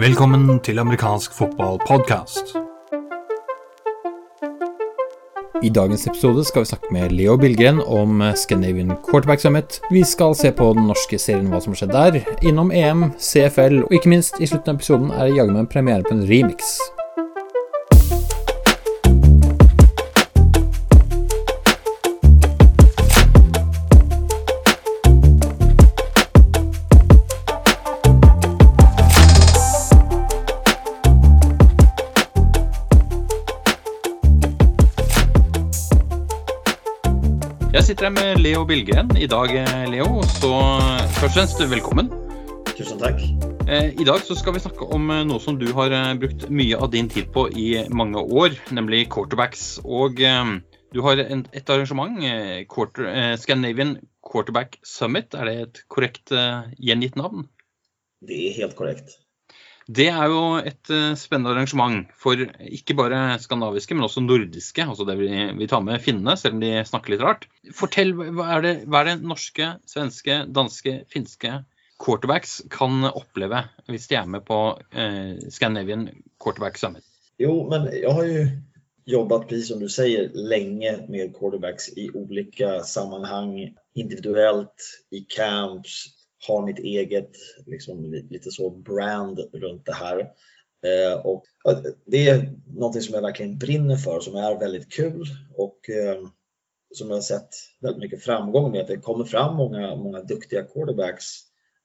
Velkommen til amerikansk fotballpodkast. I dagens episode skal vi snakke med Leo Bilgren om Scandinavian Quarterback Summit. Vi skal se på den norske serien, hva som har skjedd der, innom EM, CFL, og ikke minst, i slutten av episoden er det jaggu meg premiere på en remix. Sitter jeg med Leo Bilgren i dag, eh, Leo. Så først og fremst velkommen. Tusen takk. Eh, I dag så skal vi snakke om eh, noe som du har brukt mye av din tid på i mange år, nemlig quarterbacks. Og du har et arrangement, quarter, Scandinavian Quarterback Summit. Er det et korrekt gjengitt navn? Det er helt korrekt. Det er jo et eh, spennende arrangement for ikke bare skandinaviske, men også nordiske. Altså det vi, tar med finnene, selv om de snakker litt rart. Fortell, hva er det, hva er det norske, svenske, danske, finske quarterbacks kan oppleve hvis de er med på eh, Scandinavian Quarterback Summit? Jo, men jeg har jo precis som du säger, länge med quarterbacks i olika sammanhang, individuellt, i camps, har mitt eget liksom, lite så brand runt det här. Eh, och det är någonting som jag verkligen brinner för, som är väldigt kul och eh, som jag har sett väldigt mycket framgång med. Att det kommer fram många, många duktiga quarterbacks,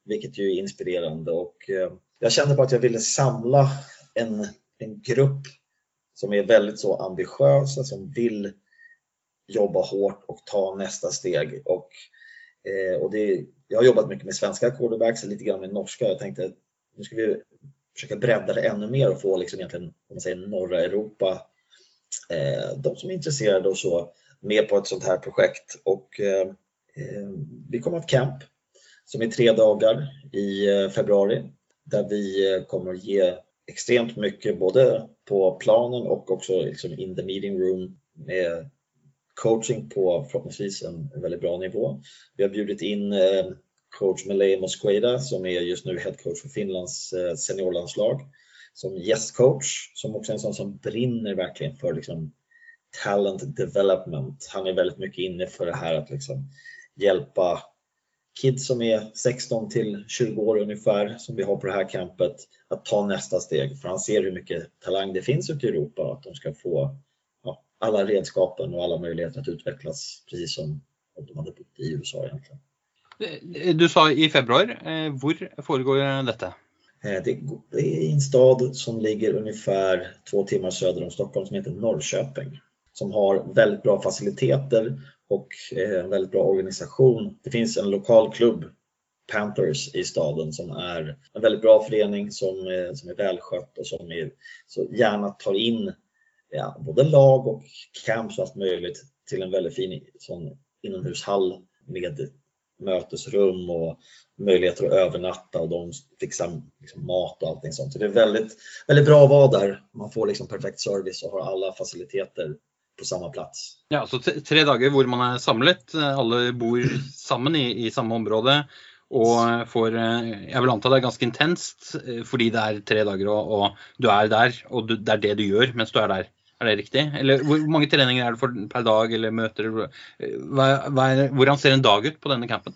vilket ju är inspirerande. Och eh, jag kände på att jag ville samla en, en grupp som är väldigt så ambitiösa, som vill jobba hårt och ta nästa steg. Och, eh, och det, jag har jobbat mycket med svenska quarterbacks och lite grann med norska. Jag tänkte att nu ska vi försöka bredda det ännu mer och få liksom egentligen, om man säger norra Europa, eh, de som är intresserade och så, med på ett sånt här projekt. Och eh, eh, vi kommer att ha ett camp som är tre dagar i eh, februari där vi eh, kommer att ge extremt mycket både på planen och också liksom in the meeting room med coaching på förhoppningsvis en, väldigt bra nivå. Vi har bjudit in eh, coach Malay Mosqueda som är just nu head coach för Finlands eh, seniorlandslag som gästcoach som också är en sån som brinner verkligen för liksom, talent development. Han är väldigt mycket inne för det här att liksom, hjälpa kids som är 16 till 20 år ungefär som vi har på det här campet att ta nästa steg för han ser hur mycket talang det finns ute i Europa att de ska få alla redskapen och alla möjligheter att utvecklas precis som om de hade bott i USA egentligen. Du sa i februar. Eh, hvor foregår dette? Eh, Det det är i en stad som ligger ungefär två timmar söder om Stockholm som heter Norrköping. Som har väldigt bra faciliteter och eh, en väldigt bra organisation. Det finns en lokal klubb, Panthers, i staden som är en väldigt bra förening som, eh, som är välskött och som är, så gärna tar in ja, både lag och camps och allt möjligt till en väldigt fin sån inomhushall med mötesrum och möjligheter att övernatta och de fixar liksom mat och allting sånt. Så det är väldigt, väldigt bra att vara där. Man får liksom perfekt service och har alla faciliteter på samma plats. Ja, så tre dager hvor man er samlet. Alle bor sammen i, i samme område. Og får Jeg vil anta det er ganske intenst eh, fordi det er tre dager og, og du er der, og du, det er det du gjør mens du er der. Er det riktig? Eller hvor mange treninger er det for, per dag, eller møter? Hva, hva er, hvordan ser en dag ut på denne campen?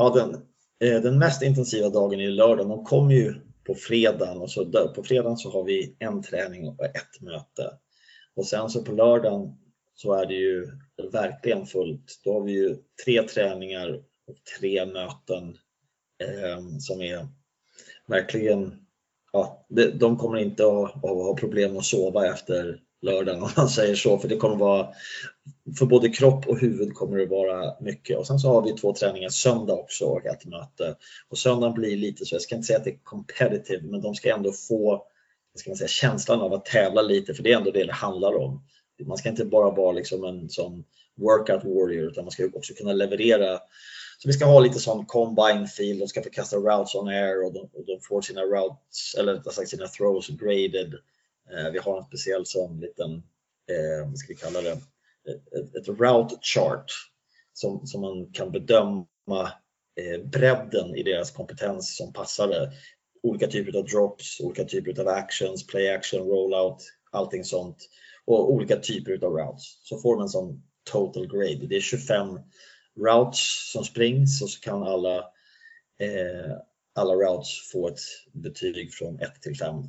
Ja, den, eh, den mest intensiva dagen i lørdag Man kommer jo på fredag. Og så på fredag så har vi en trening og ett møte. Og sen så på lørdag så er det jo verkligen fullt. Da har vi jo tre treninger og tre møter eh, som er verkligen, ja, de, de kommer ikke å, å ha problem å sove efter lördagen man säger så, för det kommer vara för både kropp och huvud kommer det vara mycket. Och sen så har vi två träningar söndag också och ett möte. Och söndagen blir lite så, jag ska inte säga att det är competitive, men de ska ändå få ska man säga, känslan av att tävla lite, för det är ändå det det handlar om. Man ska inte bara vara liksom en sån workout warrior, utan man ska också kunna leverera. Så vi ska ha lite sån combine feel, de ska få kasta routes on air och de, och de får sina routes, eller rättare sagt sina throws graded. Eh, vi har en speciell sån liten, eh, vad ska vi kalla det, ett, ett route chart som, som man kan bedöma eh, bredden i deras kompetens som passade. Olika typer av drops, olika typer av actions, play action, rollout, allting sånt. Och olika typer av routes. Så får man en sån total grade. Det är 25 routes som springs och så kan alla, eh, alla routes få ett betyg från 1 till 5. Eh,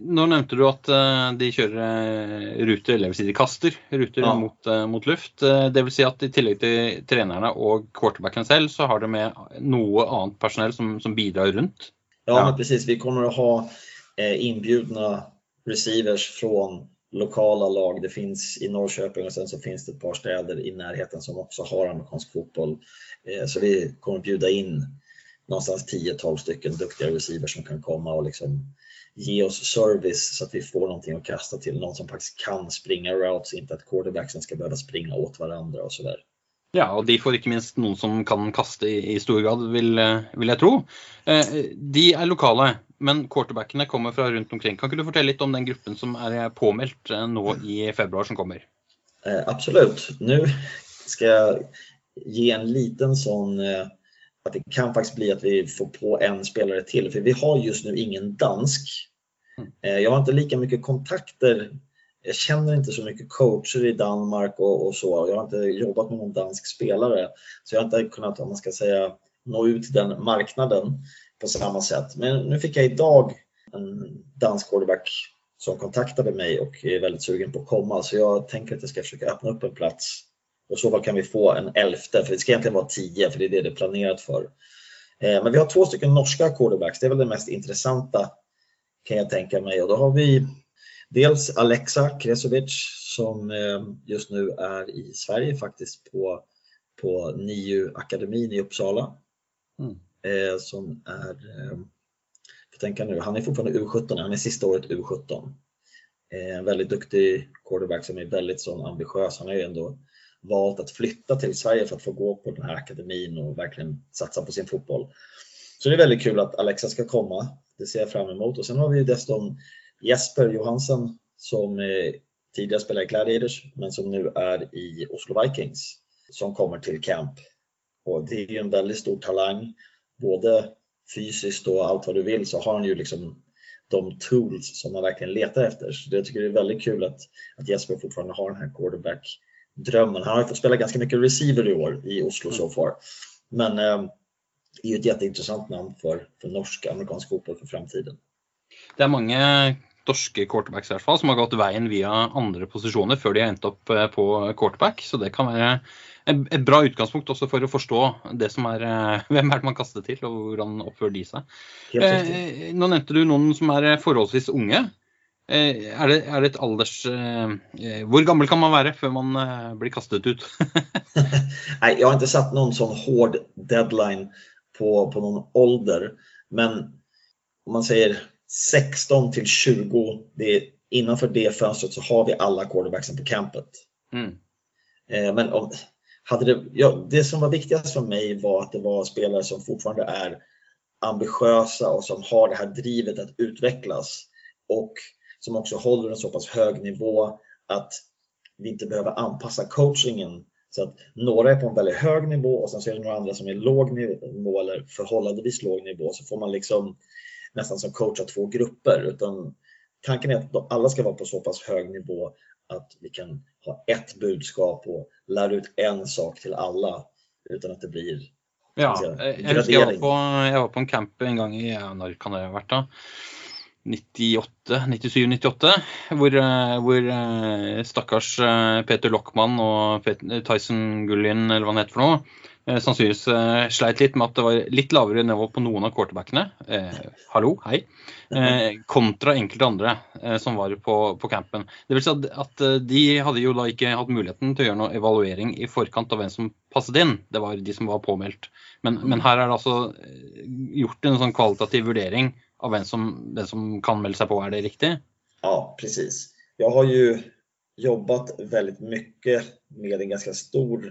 nå nevnte du at eh, de kjører eh, ruter, eller vil si de kaster ruter ja. mot, mot, luft. Det vil si at i tillegg til trenerne og quarterbacken selv, så har de med noe annet personell som, som bidrar rundt? Ja, ja. precis. Vi kommer å ha innbudne receivers fra lokale lag. Det fins i Norrköping og sen så fins det et par steder i nærheten som også har amerikansk fotboll. Så vi kommer bjuda inn någonstans 10-12 stykker dyktige receivers som kan komme og liksom ge oss service så att vi får någonting att kasta till. Någon som faktiskt kan springa routes, inte att quarterbacksen ska behöva springa åt varandra och sådär. Ja, og de får ikke minst noen som kan kaste i, i stor grad, vil, vil jeg tro. Eh, de er lokale, men quarterbackene kommer fra rundt omkring. Kan ikke du fortelle litt om den gruppen som er påmeldt eh, nå i februar som kommer? Eh, absolut. Nu ska jag ge en liten sån eh, att det kan faktiskt bli att vi får på en spelare till. För vi har just nu ingen dansk. Mm. Eh, jag har inte lika mycket kontakter. Jag känner inte så mycket coacher i Danmark och, och, så. Jag har inte jobbat med någon dansk spelare. Så jag har inte kunnat, om man ska säga, nå ut till den marknaden på samma sätt. Men nu fick jag idag en dansk quarterback som kontaktade mig och är väldigt sugen på att komma. Så jag tänker att jag ska försöka öppna upp en plats och i så fall kan vi få en elfte, för det ska egentligen vara tio, för det är det det är planerat för. Eh, men vi har två stycken norska quarterbacks, det är väl det mest intressanta kan jag tänka mig. Och då har vi dels Alexa Kresovic som eh, just nu är i Sverige faktiskt på, på NIU-akademin i Uppsala. Mm. Eh, som är, jag tänka nu, han är fortfarande U17, han är sista året U17. En väldigt duktig quarterback som är väldigt sån ambitiös. Han är ju ändå valt att flytta till Sverige för att få gå på den här akademin och verkligen satsa på sin fotboll. Så det är väldigt kul att Alexa ska komma. Det ser jag fram emot. Och sen har vi dessutom Jesper Johansson som tidigare spelade i Gladiators men som nu är i Oslo Vikings som kommer till camp. Och det är ju en väldigt stor talang. Både fysiskt och allt vad du vill så har han ju liksom de tools som man verkligen letar efter. Så jag tycker det är väldigt kul att, att Jesper fortfarande har den här quarterback drömmen. Han har fått spela ganska mycket receiver i år i Oslo so far. Men eh, det är ju ett jätteintressant namn för, för norsk amerikansk fotboll för framtiden. Det är många norske quarterbacks i hvert fall, som har gått veien via andre posisjoner før de har endt opp eh, på quarterback. Så det kan være et bra utgangspunkt også for å forstå det som er, eh, hvem er det man kaster til, og hvordan oppfører de seg. Eh, nå nevnte du noen som er forholdsvis unge. Eh, er det, er det, et alders eh, eh, Hvor gammel kan man være før man blir kastet ut? Nei, jeg har ikke satt noen sånn hård deadline på, på noen ålder. Men om man sier 16 til 20, det er innanför det fönstret så har vi alle quarterbacksen på campet. Mm. Men om, hade det, ja, det som var viktigast for meg, var at det var spelare som fortfarande er ambitiøse og som har det här drivet att utvecklas. Och som också håller en så pass hög nivå att vi inte behöver anpassa coachingen så att några är på en väldigt hög nivå och sen så är det några andra som är låg nivå eller förhållandevis låg nivå så får man liksom nästan som coacha två grupper utan tanken är att alla ska vara på så pass hög nivå att vi kan ha ett budskap och lära ut en sak till alla utan att det blir Ja, jag, jag, var på, jag var på en camp en gång i, när kan det ha varit då? 98, 97-98, hvor, eh, hvor, eh, stakkars eh, Peter Lockmann og Tyson Gullin, eller hva han heter for noe, sannsynligvis sleit litt med at det var litt lavere nivå på noen av quarterbackene. Eh, hallo, hei. Eh, kontra enkelte andre eh, som var på, på campen. Det vil si at, at, De hadde jo da ikke hatt muligheten til å gjøre noe evaluering i forkant av hvem som passet inn. Det var de som var påmeldt. Men, men her er det altså gjort en sånn kvalitativ vurdering av hvem som, hvem som kan melde seg på, Er det riktig? Ja, precis. Jeg har jo jobbet veldig mye med en ganske stor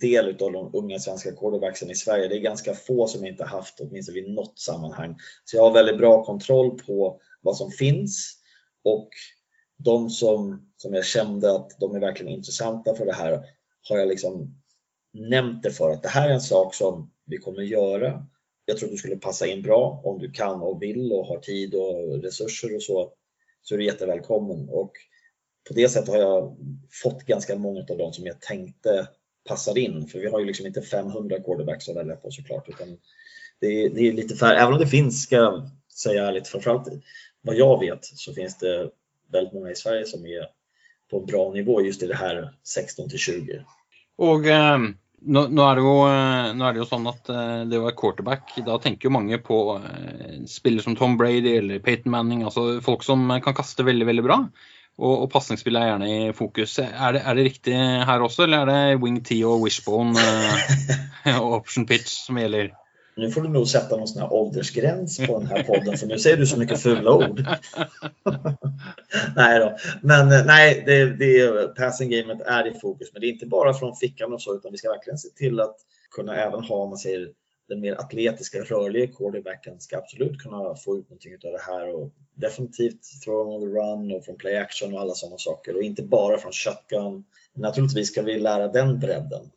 del av de unga svenska quarterbacksen i Sverige. Det är ganska få som inte haft åtminstone vid något sammanhang. Så jag har väldigt bra kontroll på vad som finns och de som, som jag kände att de är verkligen intressanta för det här har jag liksom nämnt det för att det här är en sak som vi kommer göra. Jag tror du skulle passa in bra om du kan och vill och har tid och resurser och så. Så är du jättevälkommen och på det sättet har jag fått ganska många av dem som jag tänkte passar in. För vi har ju liksom inte 500 quarterbacks att välja på såklart. Utan det, är, det är lite färre, även om det finns, ska jag säga ärligt, framförallt vad jag vet så finns det väldigt många i Sverige som är på en bra nivå just i det här 16 till 20. Og eh, nå, nå, er det jo, eh, nå er det jo sånn at eh, det var quarterback, da tenker jo mange på eh, spillere som Tom Brady eller Peyton Manning, altså folk som kan kaste veldig, veldig bra. Og, og pasningsspill er gjerne i fokus. Er det, er det, riktig her også, eller er det wing T og wishbone eh, og option pitch som gjelder? Nå får du nog sätta någon sån här åldersgräns på den här podden för nu säger du så mycket fula ord. nej då, men nei, nej, det, det, passing gamet är i fokus, men det är inte bara från fickan och vi ska verkligen se till att kunna även ha, man säger den mer atletiska, rörliga quarterbacken ska absolut kunna få ut någonting av det här och definitivt throw on the run och från play action och alla sådana saker och inte bara från shotgun. Naturligtvis ska vi lära den bredden,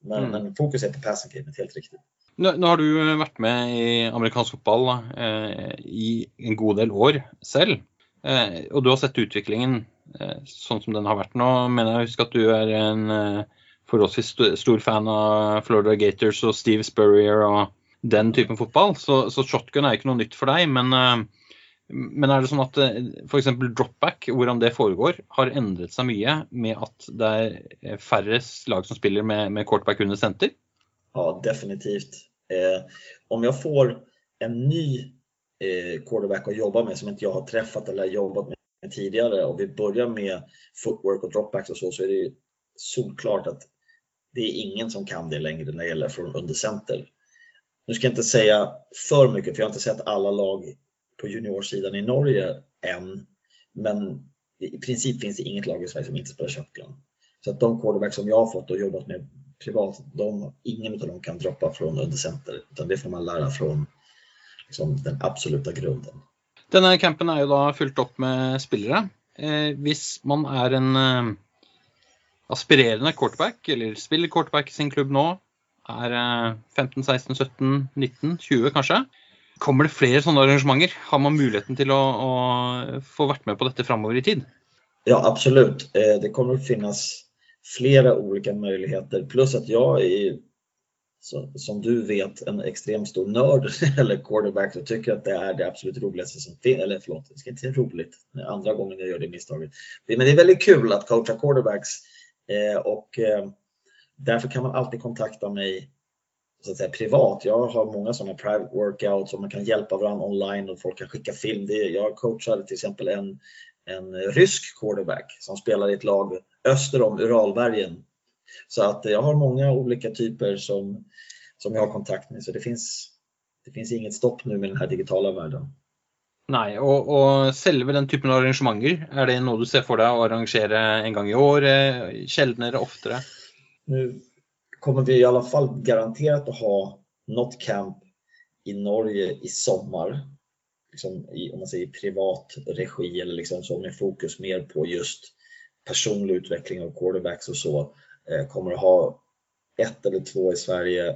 men, mm. men fokus är på passing gamet, helt riktigt. Nå, nå, har du eh, vært med i amerikansk fotball eh, i en god del år selv. Eh, og du har sett utviklingen eh, sånn som den har vært nå. Men jeg husker at du er en eh, forholdsvis stor fan av Florida Gators og Steve Spurrier og den typen fotball. Så, så shotgun er ikke noe nytt for deg. Men, eh, men er det sånn at f.eks. dropback, hvordan det foregår, har endret seg mye med at det er færre lag som spiller med, med quarterback under senter? Ja, definitivt. Eh, om jeg får en ny eh, quarterback å jobbe med som ikke jeg har truffet eller jobbet med tidligere, og vi börjar med footwork og dropbacks och så, så är det solklart att det är ingen som kan det längre när det gäller från undercenter. Nu ska jag inte säga för mycket, för jag har inte sett alla lag på juniorsidan i Norge än. Men i princip finns det inget lag i Sverige som inte spelar shotgun. Så att de quarterbacks som jag har fått och jobbat med privat, de, ingen av dem kan droppa från undercenter, utan det får man lära från liksom, den absoluta grunden. Denne campen er jo da fullt opp med spillere. Eh, hvis man er en eh, aspirerende quarterback, eller spiller quarterback i sin klubb nå, er eh, 15, 16, 17, 19, 20 kanskje, kommer det flere sånne arrangementer? Har man muligheten til å, å få vært med på dette framover i tid? Ja, absolut. Eh, det kommer å finnes flere olika muligheter. Pluss at jeg er, som du vet, en ekstremt stor nerd eller quarterback og syns at det er det absolutt roligste som finnes. Eller forlåt, det skal ikke være rolig. Andre gangen jeg gjør det misstaget. Men det er veldig kul at coacha quarterbacks och eh, därför kan man alltid kontakta mig så att säga, privat. Jag har många sådana private workouts och man kan hjälpa varandra online och folk kan skicka film. jag coachade till exempel en, en rysk quarterback som spelar i ett lag öster om Uralbergen. Så att jag har många olika typer som, som jag har kontakt med. Så det finns, det finns inget stopp nu med den här digitala världen. Nei, og, og, selve den typen arrangementer, er det noe du ser for deg å arrangere en gang i året? Sjeldnere, oftere? Nå kommer vi i alle fall garantert å ha något camp i Norge i sommer. Liksom i, om man säger privat regi eller liksom så med fokus mer på just personlig utvikling av quarterbacks og så eh, kommer å ha ett eller två i Sverige.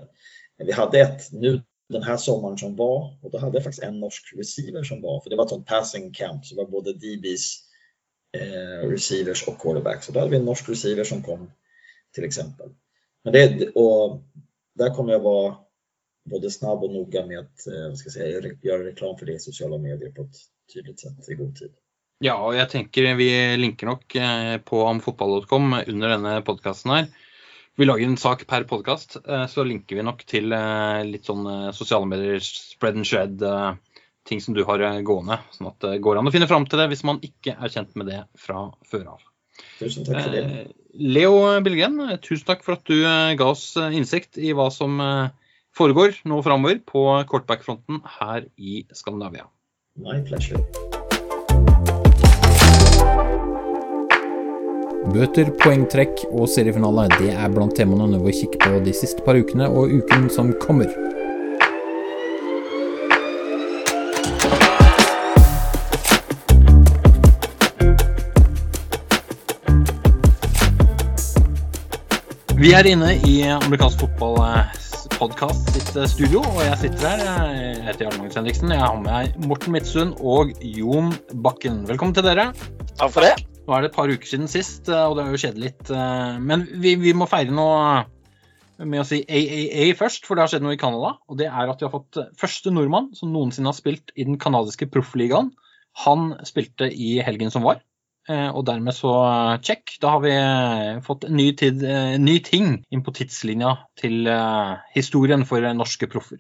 Vi hadde ett nu den här sommaren som var och då hade jag faktiskt en norsk receiver som var, för det var ett sånt passing camp, så det var både DBs, eh, receivers och quarterbacks. Så då hade vi en norsk receiver som kom till exempel. Men det, och där kommer jag vara både snabb och noga med att eh, ska säga, göra reklam för det i sociala medier på ett tydligt sätt i god tid. Ja, og jeg tenker vi linker nok eh, på amfotball.com under denne podkasten her. Vi lager en sak per podkast, eh, så linker vi nok til eh, litt sånn sosiale medier, spread and shred, ting som du har gående. Sånn at det går an å finne fram til det hvis man ikke er kjent med det fra før av. Tusen takk for det. Leo Billgren, tusen takk for at du ga oss innsikt i hva som foregår nå framover på kortbackfronten her i Skandinavia. My pleasure. Bøter, poengtrekk og seriefinale det er blant temaene når vi kikker på de siste par ukene og uken som kommer. Vi er inne i amerikansk fotballpodkast sitt studio, og jeg sitter her. Jeg heter Jarl Magnus Henriksen. Jeg har med meg Morten Midtsund og Jon Bakken. Velkommen til dere. Takk for det. Nå er det et par uker siden sist, eh, og det har jo skjedd litt. eh, Men vi, vi må feire noe med å si AAA først, for det har skjedd noe i Canada. Og det er at vi har fått første nordmann som noensinne har spilt i den canadiske proffligaen. Han spilte i helgen som var. Eh, Og dermed så check. Da har vi fått en ny, tid, ny ting inn på tidslinja til historien for norske proffer.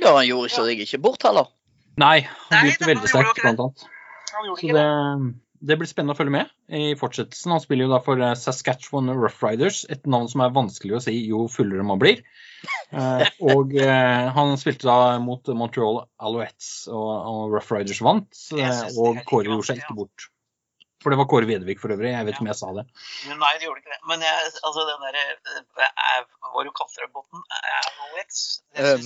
Ja, han gjorde seg ikke bort heller. Nei, han begynte veldig sterkt, blant annet. Han gjorde Så ikke det, det. blir spennende å følge med i fortsettelsen. Han spiller jo da for eh, Saskatchewan Rough Riders, et navn som er vanskelig å si jo fullere man blir. Eh, og eh, han spilte da mot Montreal Alouettes, og, Rough Riders vant. Og Kåre gjorde seg ikke bort. For det var Kåre Vedvik for øvrig. Jeg vet ikke om jeg sa det. Men Nei, det gjorde ikke det. Men jeg, altså den derre Hva du kaller det, Botten? Alouettes?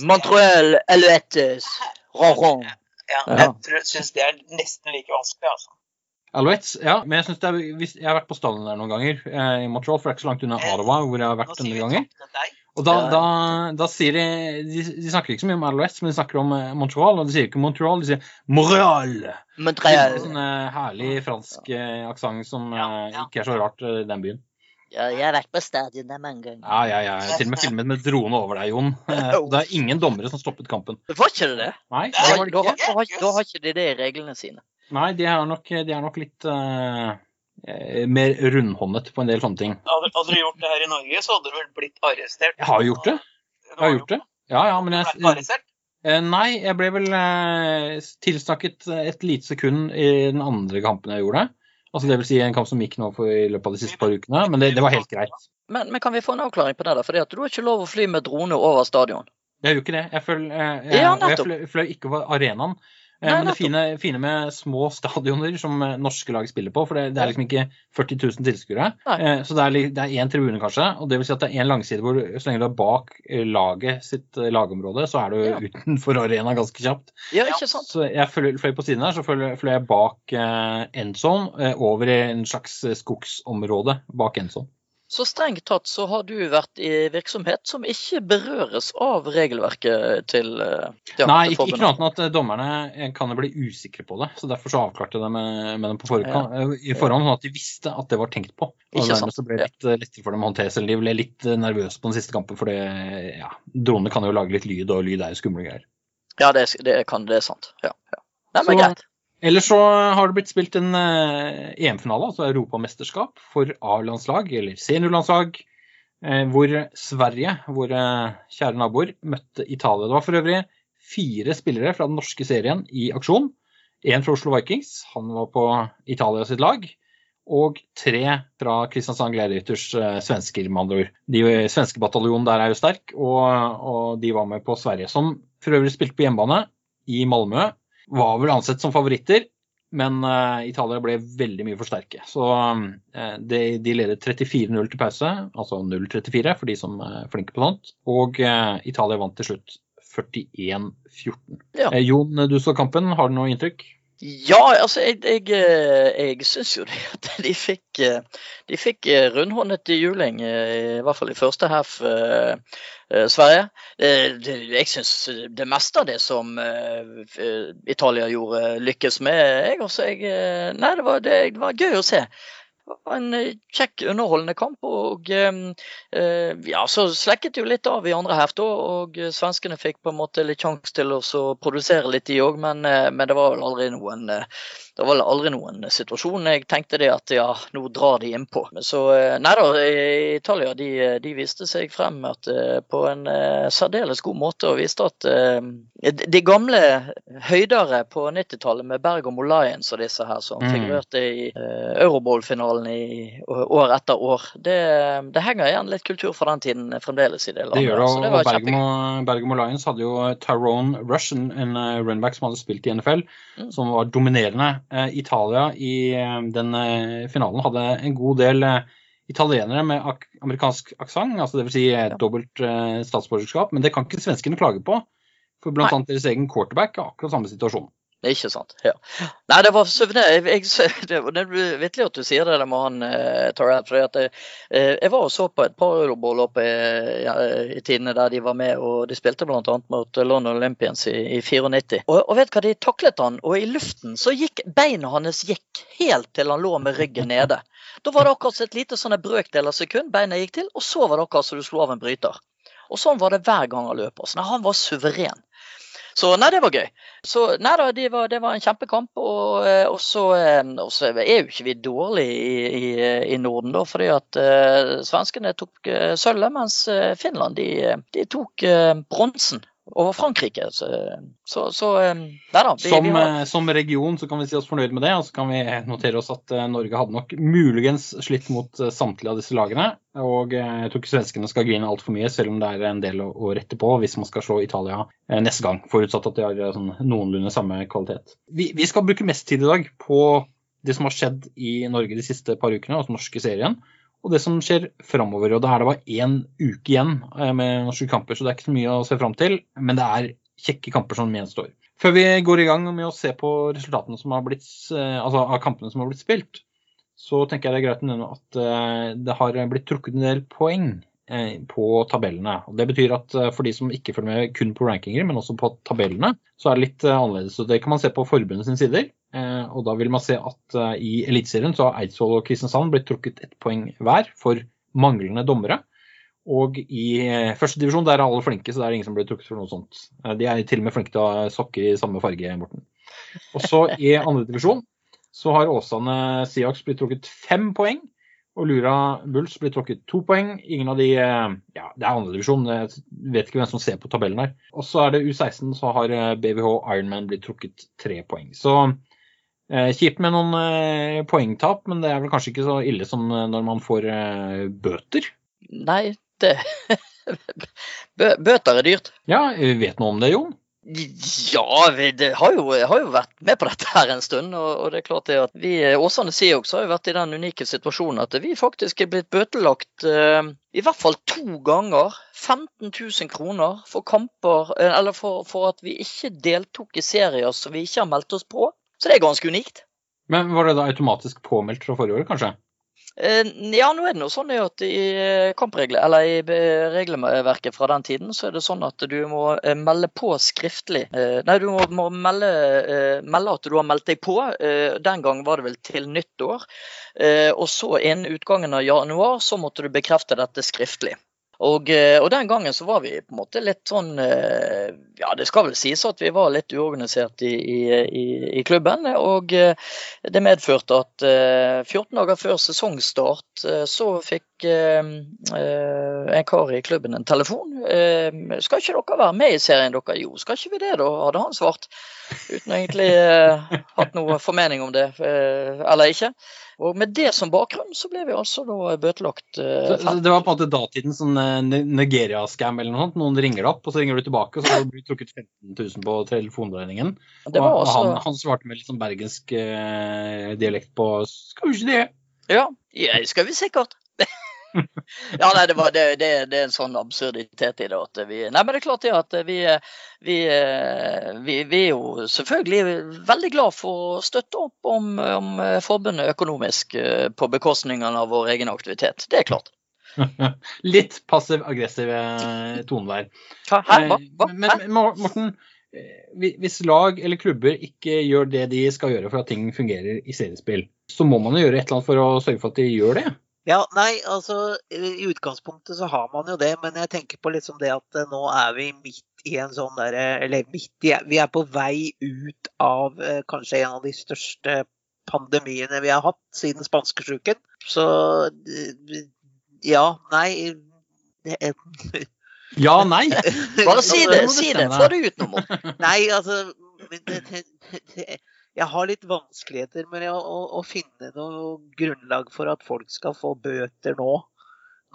Montreal Alouettes Ronron. Ja, Ja. jeg tror, syns det er nesten like vanskelig, altså. Alouettes, ja. Men jeg synes det er, jeg har vært på stadion der noen ganger eh, i Montreal, for det er ikke så langt unna Ottawa, hvor jeg har vært en del ganger. Og da, da, da sier de, de De snakker ikke så mye om Alouettes, men de snakker om eh, Montreal. Og de sier ikke Montreal, de sier Montreal. Montreal. Sånn eh, herlig fransk aksent som ikke er så rart i den byen. Ja, jeg har vært på stadion der mange ganger. Ja, ja, ja. Jeg har til og med filmet med drone over deg, Jon. Eh, det er ingen dommere som stoppet kampen. Var ikke det det? Nei, Da, det var det da, ikke. har- da har ikke de det i reglene sine. Nei de, er nok, de er nok litt eh, eh, mer rundhåndet på en del sånne ting. Hadde, hadde du gjort det her i Norge, så hadde du vel blitt arrestert. Jeg har gjort det. Jeg har gjort det. Ja, ja, men jeg, arrestert? Nei, jeg ble vel tilsnakket et lite sekund i den andre kampen jeg gjorde. Altså det vil si en kamp som gikk nå for i løpet av de siste par ukene, men det, det var helt greit. Men, men kan vi få en avklaring på det? da? Fordi at du har ikke lov å fly med drone over stadion. Jeg jo ikke det. Jeg, eh, fløy, fløy ikke over arenaen. Eh, Nei, men det fine, fine med små stadioner som eh, norske lag spiller på, for det, det er liksom ikke 40 000 tilskuere. Eh, Så det er, det er én tribune, kanskje. Og det vil si at det er én langside hvor så lenge du er bak laget sitt lagområde, så er du Ja. utenfor arena ganske kjapt. Ja, ikke sant? Så jeg fløy, på siden her, så fløy, jeg bak eh, eh, over i en slags skogsområde bak endzone. Så strengt tatt så har du vært i virksomhet som ikke berøres av regelverket til ja, Nei, ikke, ikke annet enn at eh, dommerne eh, kan bli usikre på det. så Derfor så avklarte jeg det med, med dem på forhånd, ja. i forhånd, sånn at de visste at det var tenkt på. Og Ikke sant, dermed så ble det litt eh, lettere for dem å håndtere selv. De ble litt eh, nervøse på den siste kampen, for ja, dronene kan jo lage litt lyd, og lyd er jo skumle greier. Ja, det, det kan det er sant. Ja, ja. Nei, men Så- greit. Ellers så har det blitt spilt en eh, EM-finale, altså europamesterskap, for A-landslag, eller seniorlandslag, eh, hvor Sverige, våre kjære naboer, møtte Italia. Det var for øvrig fire spillere fra den norske serien i aksjon. Én fra Oslo Vikings, han var på Italia sitt lag. Og tre fra Kristiansand Gladiators eh, svensker, med andre ord. De svenske bataljonen der er jo sterk, og, og de var med på Sverige. Som for øvrig spilte på hjemmebane i Malmö var vel ansett som favoritter, men uh, Italia ble veldig mye for sterke. Så uh, de, de ledet 34-0 til pause, altså 0-34 for de som er flinke på sånt. Og uh, Italia vant til slutt 41-14. Ja. Eh, Jon, du så kampen. Har du noe inntrykk? Ja, altså jeg, jeg, eh, jeg syns jo det at de fikk eh, De fikk eh, rundhåndet juling, eh, i hvert fall i første half, eh, Sverige. Jeg syns det meste av det som Italia gjorde, lykkes med. Jeg også, jeg, nei, det var, det var gøy å se. Var en eh, kjekk, underholdende kamp. Og eh, eh, ja, så slekket jo litt av i andre halvt, og eh, svenskene fikk på en måte litt sjanse til å produsere litt, de òg. Men, men det var vel aldri noen det var aldri noen situasjon jeg tenkte det at ja, nå drar de innpå. Så eh, Nei da, i Italia de, de viste seg frem at, eh, på en eh, særdeles god måte og viste at de gamle høydere på 90-tallet med Bergamo Lions og disse her som Mm. figurerte i Eurobowl-finalen i år etter år, det, det henger igjen litt kultur fra den tiden fremdeles i det landet. Det gjør det, og var Bergamo, kjempegøy. Bergamo Lions hadde jo Tyrone Rush, en, runback som hadde spilt i NFL, Mm. som var dominerende. Eh, Italia i eh, den eh, finalen hadde en god del italienere med ak amerikansk aksent, altså dvs. Si Ja. dobbelt statsborgerskap, men det kan ikke svenskene klage på. For annet deres egen quarterback er akkurat samme situasjon. Ikke sant. ja. Nei, det var. Det, det er vittig at du sier det der med han eh, Tarrell. For jeg, eh, jeg var og så på et par Euroball i, ja, i tidene der de var med, og de spilte bl.a. mot London Olympians i, i 94. Og, og vet hva, de taklet han, og i luften så gikk beina hans gikk helt til han lå med ryggen nede. Da var det akkurat et lite sånn brøkdel av sekund beina gikk til, og så var det akkurat som du slo av en bryter. Og sånn var det hver gang han løp. Så nei, han var suveren. Så nei, det var gøy. Så nei da, det var, det var en kjempekamp. Og, eh, og, så, eh, og, så, er jo ikke vi dårlige i, i, i Norden, da. Fordi at uh, svenskene tok uh, sølvet, mens Finland de, de tok uh, bronsen over Frankrike. Så, så, så nei da. Vi, som, vi har... som, region så kan vi si oss fornøyd med det, og så kan vi notere oss at Norge hadde nok muligens slitt mot samtlige av disse lagene. Og jeg tror ikke svenskene skal grine altfor mye, selv om det er en del å, å, rette på hvis man skal slå Italia neste gang. Forutsatt at de har sånn, noenlunde samme kvalitet. Vi, vi, skal bruke mest tid i dag på det som har skjedd i Norge de siste par ukene, altså norske serien og det som skjer framover. Og det er det bare én uke igjen eh, med norske kamper, så det er ikke så mye å se fram til. Men det er kjekke kamper som gjenstår. Før vi går i gang med å se på resultatene som har blitt, eh, altså av kampene som har blitt spilt, så tenker jeg det er greit å nevne at eh, det har blitt trukket en del poeng på tabellene. Og Det betyr at for de som ikke følger med kun på rankinger, men også på tabellene, så er det litt annerledes. Så Det kan man se på forbundet sine sider. Eh, og da vil man se at eh, i Eliteserien så har Eidsvoll og Kristiansand blitt trukket ett poeng hver for manglende dommere. Og i førstedivisjon er alle flinke, så det er ingen som blir trukket for noe sånt. De er til og med flinke til å ha sokker i samme farge, Morten. Og så i andre divisjon så har Åsane Siaks blitt trukket fem poeng. Og Lura Bulls blir trukket to poeng. Ingen av de Ja, det er andredivisjon, jeg vet ikke hvem som ser på tabellen her. Og så er det U16, så har BVH Ironman blitt trukket tre poeng. Så Eh, kjipt med noen eh, poengtap, men det er vel kanskje ikke så ille som eh, når man får bøter? Nei, det Bøter er dyrt. Ja, vet noe om det, Jon? Ja, vi har jo, har jo, vært med på dette her en stund. Og, og det er klart det at vi Åsane Seahawks har jo vært i den unike situasjonen at vi faktisk er blitt bøtelagt uh, i hvert fall to ganger. 15 000 kroner for kamper, eller for, for at vi ikke deltok i serier som vi ikke har meldt oss på. Så det er ganske unikt. Men Var det da automatisk påmeldt fra forrige år, kanskje? Eh, ja, nå er det noe sånn at i eh, eller i regelverket fra den tiden, så er det sånn at du må eh, melde på skriftlig. Nei, du må melde, melde at du har meldt deg på. Den gang var det vel til nyttår. Og så innen utgangen av januar så måtte du bekrefte dette skriftlig. Og, eh, og, den gangen så var vi på en måte litt sånn eh, Ja, det skal vel sies at vi var litt uorganisert i, i, i klubben. Og eh, det medførte at 14 dager før sesongstart så fikk en kar i klubben en telefon. Skal ikke dere være med i serien dere? Jo, skal ikke vi det, da? hadde han svart. Uten egentlig hatt noe formening om det, eller ikke. Og med det som bakgrunn så ble vi altså da bøtelagt. Så, det var på en måte datidens sånn uh, Nigeria-scam eller noe sånt? Noen ringer deg opp, og så ringer du tilbake, og så blir du trukket 15 000 på telefonregningen. Og, også... han, han, svarte med litt sånn bergensk uh, dialekt på 'skal vi ikke det'? Ja, ja skal vi sikkert. ja, nei, det, var, det, det, det, er en sånn absurditet i det. at vi, nei, men det er klart det at vi, vi, vi, vi er jo selvfølgelig veldig glad for å støtte opp om, om forbundet økonomisk eh, på bekostning av vår egen aktivitet. Det er klart. Litt passiv-aggressiv tonevær. Hæ? Hva? Hva? Men Morten, eh, hvis lag eller klubber ikke gjør det de skal gjøre for at ting fungerer i seriespill, så må man jo gjøre et eller annet for å sørge for at de gjør det? Ja, nei, altså I utgangspunktet så har man jo det, men jeg tenker på liksom det at eh, nå er vi midt i en sånn derre Eller midt i Vi er på vei ut av eh, kanskje en av de største pandemiene vi har hatt siden spanskesjuken. Så eh, ja, nei Ja, nei? Bare si det, si det. Få det ut noe. Nei, altså det, det, jeg har litt vanskeligheter med å, å, å, finne noe grunnlag for at folk skal få bøter nå.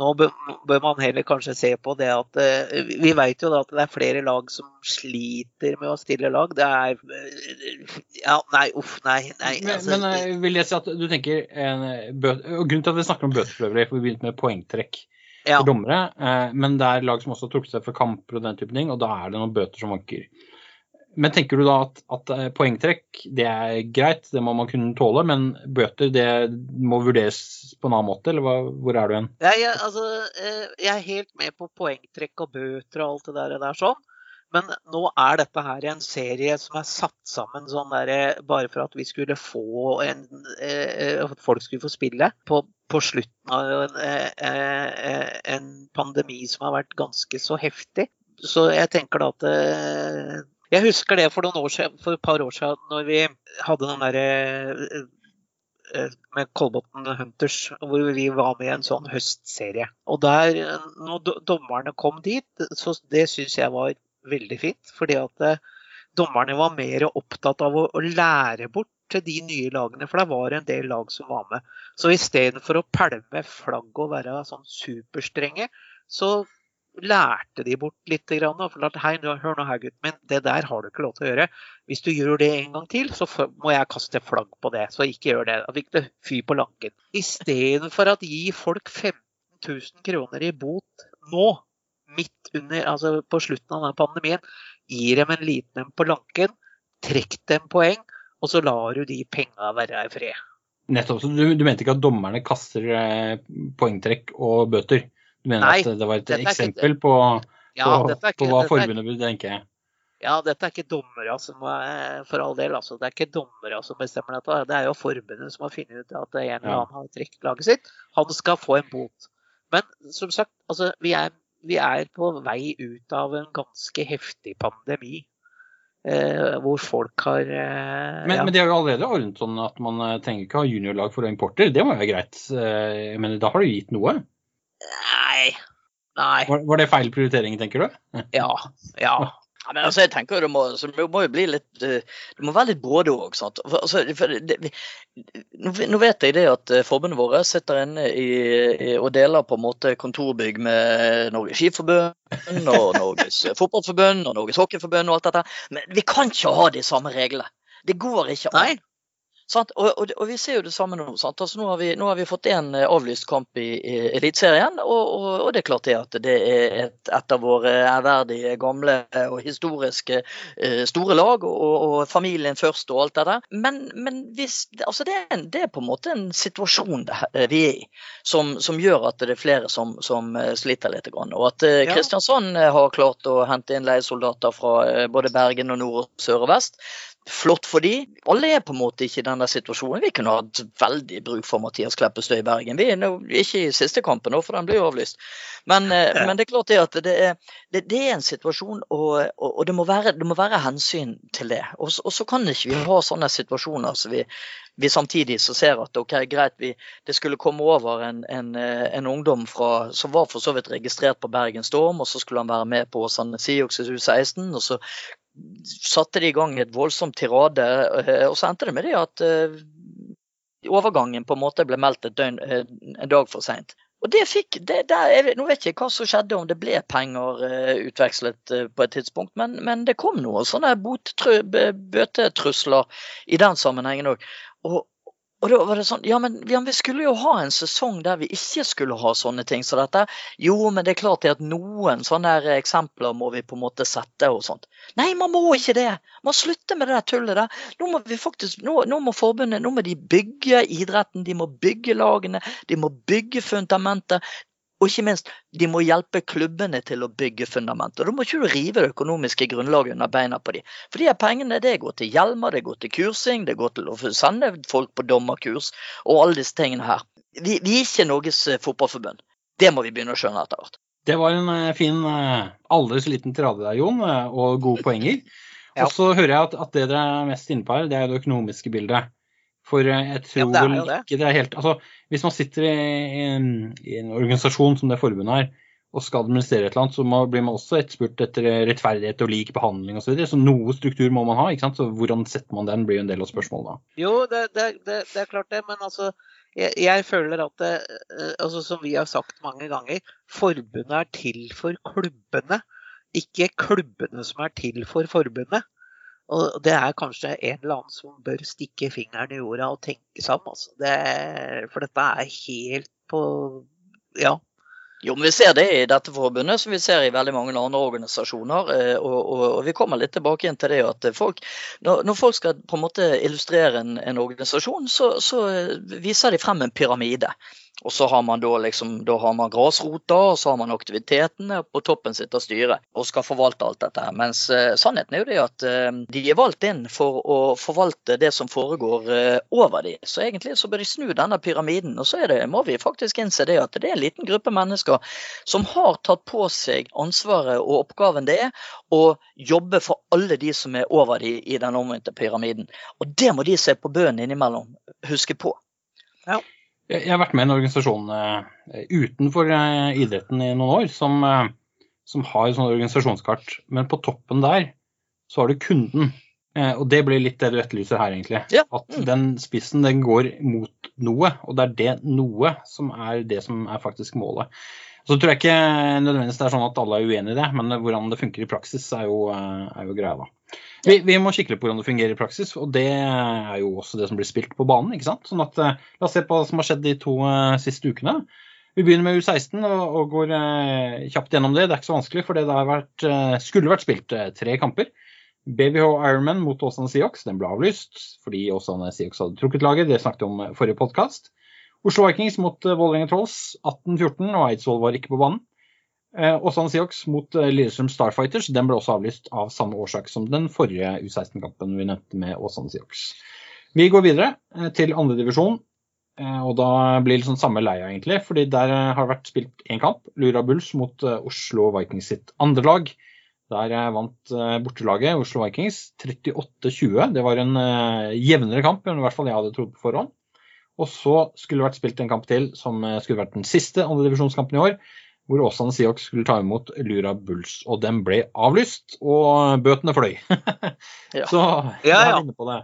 Nå bør man heller kanskje se på det at uh, Vi vet jo da at det er flere lag som sliter med å stille lag. Det er uh, Ja, nei, uff, nei. nei altså, men, men uh, vil jeg si at du tenker en bøt, Grunnen til at vi snakker om bøter, for vi begynte med poengtrekk ja. for dommere, men det er lag som også har trukket seg fra kamper og den type ting, og da er det noen bøter som vanker. Men tenker du da at, at eh, poengtrekk det er greit, det må man kunne tåle, men bøter det må vurderes på en annen måte, eller hva, hvor er du? Ja, jeg, altså, eh, jeg er helt med på poengtrekk og bøter og alt det der, der sånn. Men nå er dette her en serie som er satt sammen sånn der, eh, bare for at vi skulle få en At folk skulle få spille på, på slutten av en, en pandemi som har vært ganske så heftig. Så jeg tenker da at Jeg husker det for, siden, for et par år siden når vi hadde den derre eh, med Kolbotn Hunters, hvor vi var med i en sånn høstserie. Og der, når dommerne kom dit, så det syns jeg var veldig fint. Fordi at eh, dommerne var mer opptatt av å, å lære bort til de nye lagene, for det var en del lag som var med. Så istedenfor å pælme flagg og være sånn superstrenge, så lærte de bort litt. Og fortalte hei, hør nå her, gutten min, det der har du ikke lov til å gjøre. Hvis du gjør det en gang til, så må jeg kaste flagg på det. Så ikke gjør det. Da fikk du fy på lanken. Istedenfor at gi folk 15 000 kroner i bot nå, midt under, altså på slutten av denne pandemien, gir dem en liten en på lanken, trekk dem poeng, og så lar du de penga være i fred. Nettopp. Så du, du mente ikke at dommerne kaster eh, poengtrekk og bøter? Du mener Nei, at det var et er ikke- eksempel på, Ja, på, er ikke, på hva er, forbundet burde tenke? ja, dette er ikke dommere som er, for all del, altså. Det er ikke dommere som bestemmer dette. Det er jo forbundet som har funnet ut at en eller annen har trukket laget sitt. Han skal få en bot. Men som sagt, altså, vi er, vi er på vei ut av en ganske heftig pandemi. Eh, hvor folk har eh, Men, ja. men de har jo allerede ordnet sånn at man eh, trenger ikke ha juniorlag for å importere. importer. Det må jo være greit. Eh, Men da har du gitt noe. Nei. Nei. Var, var det feil prioritering, tenker du? Ja. Ja. Ja, men altså, jeg tenker det må, det må jo bli litt eh, Det må være litt både òg. Altså, nå vet jeg det at eh, forbundet våre sitter inne i, i, og deler på en måte kontorbygg med Norges Skiforbund og Norges Fotballforbund og Norges Hockeyforbund og alt dette. Men vi kan ikke ha de samme reglene. Det går ikke an. Og, og, og vi ser jo det samme nå. Sant? Altså, nå, har vi, nå har vi fått en eh, avlyst kamp i, i Eliteserien, og, og, det er klart det at det er et, et av våre ærverdige, gamle og historiske eh, store lag, og, familien først og alt det der. Men, men hvis, altså det, er en, det er på en måte en situasjon det, vi er i, som, som gjør at det er flere som, som eh, sliter litt. Grann. Og at eh, Kristiansand eh, har klart å hente inn leiesoldater fra eh, både Bergen og nord, og sør og vest. Flott for de. Alle er på en måte ikke i denne situasjonen. Vi kunne hatt veldig bruk for Mathias Kleppestø i Bergen. Vi er ikke i siste kampen, nå, for den blir jo avlyst. Men, eh, men det er klart det at det er, det, det er en situasjon, og, og, det, må være, det må være hensyn til det. Og, og så kan ikke vi ha sånne situasjoner så vi, vi samtidig så ser at ok, greit, vi, det skulle komme over en, en, eh, en ungdom fra, som var for så vidt registrert på Bergen Storm, og så skulle han være med på San Sioux U16. og så satte de i gang et voldsomt tirade, eh, og så endte det med det at eh, overgangen på en måte ble meldt et døgn, eh, en dag for seint. Og det fikk, det, der, Nå vet jeg ikke hva som skjedde, om det ble penger utvekslet på et tidspunkt, men, men det kom noen sånne bøtetrusler i den sammenhengen òg. Og da var det sånn Ja, men ja, vi skulle jo ha en sesong der vi ikke skulle ha sånne ting som dette. Jo, men det er klart at noen sånne eksempler må vi på en måte sette og sånt. Nei, man må ikke det! Man slutter med det der tullet der. Nå må vi faktisk, nå, nå må forbundet nå må de bygge idretten, de må bygge lagene, de må bygge fundamentet. Og ikke minst, de må hjelpe klubbene til å bygge fundamentet. Da må ikke du rive det økonomiske grunnlaget under beina på dem. For de her pengene det går til hjelmer, det går til kursing, det går til å sende folk på dommerkurs og alle disse tingene her. Vi, vi er ikke Norges eh, fotballforbund. Det må vi begynne å skjønne etter hvert. Det var en eh, fin, aldri så liten tirade der, Jon, eh, og gode poenger. Ja. Og så hører jeg at, at det dere er mest inne på her, det er det økonomiske bildet. For eh, jeg tror Ja, det. ikke det er helt Altså, hvis man sitter i, i, en, i en organisasjon som det forbundet er, og skal administrere et eller annet, så må, blir man også etterspurt etter rettferdighet og lik behandling osv. Så, videre. så noe struktur må man ha. ikke sant? Så hvordan setter man den, blir jo en del av spørsmålet da. Jo, det, det, det, det er klart det, men altså jeg, jeg føler at det, eh, altså Som vi har sagt mange ganger, forbundet er til for klubbene. Ikke klubbene som er til for forbundet. Og det er kanskje en eller annen som bør stikke fingeren i jorda og tenke seg om. Altså. Det, for dette er helt på Ja. Jo, men Vi ser det i dette forbundet, som vi ser i veldig mange andre organisasjoner. Eh, og, og, og Vi kommer litt tilbake igjen til det at folk, når, når folk skal på en måte illustrere en, en organisasjon, så, så, viser de frem en pyramide. Og så har man da liksom, da har man grasrota, og så har man aktivitetene. På toppen sitter styret og skal forvalte alt dette. her. Mens eh, sannheten er jo det at eh, de er valgt inn for å forvalte det som foregår eh, over de. Så egentlig så bør de snu denne pyramiden. Og så er det, må vi faktisk innse det at det er en liten gruppe mennesker som har tatt på seg ansvaret og oppgaven det er å jobbe for alle de som er over de i den omvendte pyramiden. Og det må de se på bønnen innimellom huske på. Ja. Jeg har vært med i en organisasjon eh, utenfor eh, idretten i noen år som, eh, som har sånn organisasjonskart, men på toppen der så har du kunden. Og det blir litt det du etterlyser her, egentlig. Ja. At den spissen den går mot noe, og det er det noe som er det som er faktisk målet. Så tror jeg ikke nødvendigvis det er sånn at alle er uenig i det, men hvordan det funker i praksis er jo, er jo greia, da. Vi, vi, må kikke litt på hvordan det fungerer i praksis, og det er jo også det som blir spilt på banen. ikke sant? Sånn at, uh, La oss se på hva som har skjedd de to uh, siste ukene. Vi begynner med U16 og, og går uh, kjapt gjennom det. Det er ikke så vanskelig, for det har vært, skulle vært spilt tre kamper. BBH Ironman mot Åsane Siox, den ble avlyst fordi Åsane Siox hadde trukket laget. Det snakket vi om forrige podkast. Oslo Vikings mot Vålerenga Trolls 18-14, og Eidsvoll var ikke på banen. Eh, Åsane Seahawks mot eh, Lillestrøm Starfighters den ble også avlyst av samme årsak som den forrige U16-kampen vi nevnte med Åsane Seahawks. Vi går videre eh, til andredivisjon, og da blir det sånn samme leia, egentlig. fordi der har det vært spilt én kamp. Lura Bulls mot Oslo Vikings sitt andre lag. Der vant bortelaget, Oslo Vikings, 38-20. Det var en jevnere kamp enn i hvert fall jeg hadde trodd på forhånd. Og så skulle det vært spilt en kamp til som skulle vært den siste andredivisjonskampen i år hvor Åsane Seahawks skulle ta imot Lura Bulls. Og den ble avlyst, og bøtene fløy. ja. Så jeg er inne på det.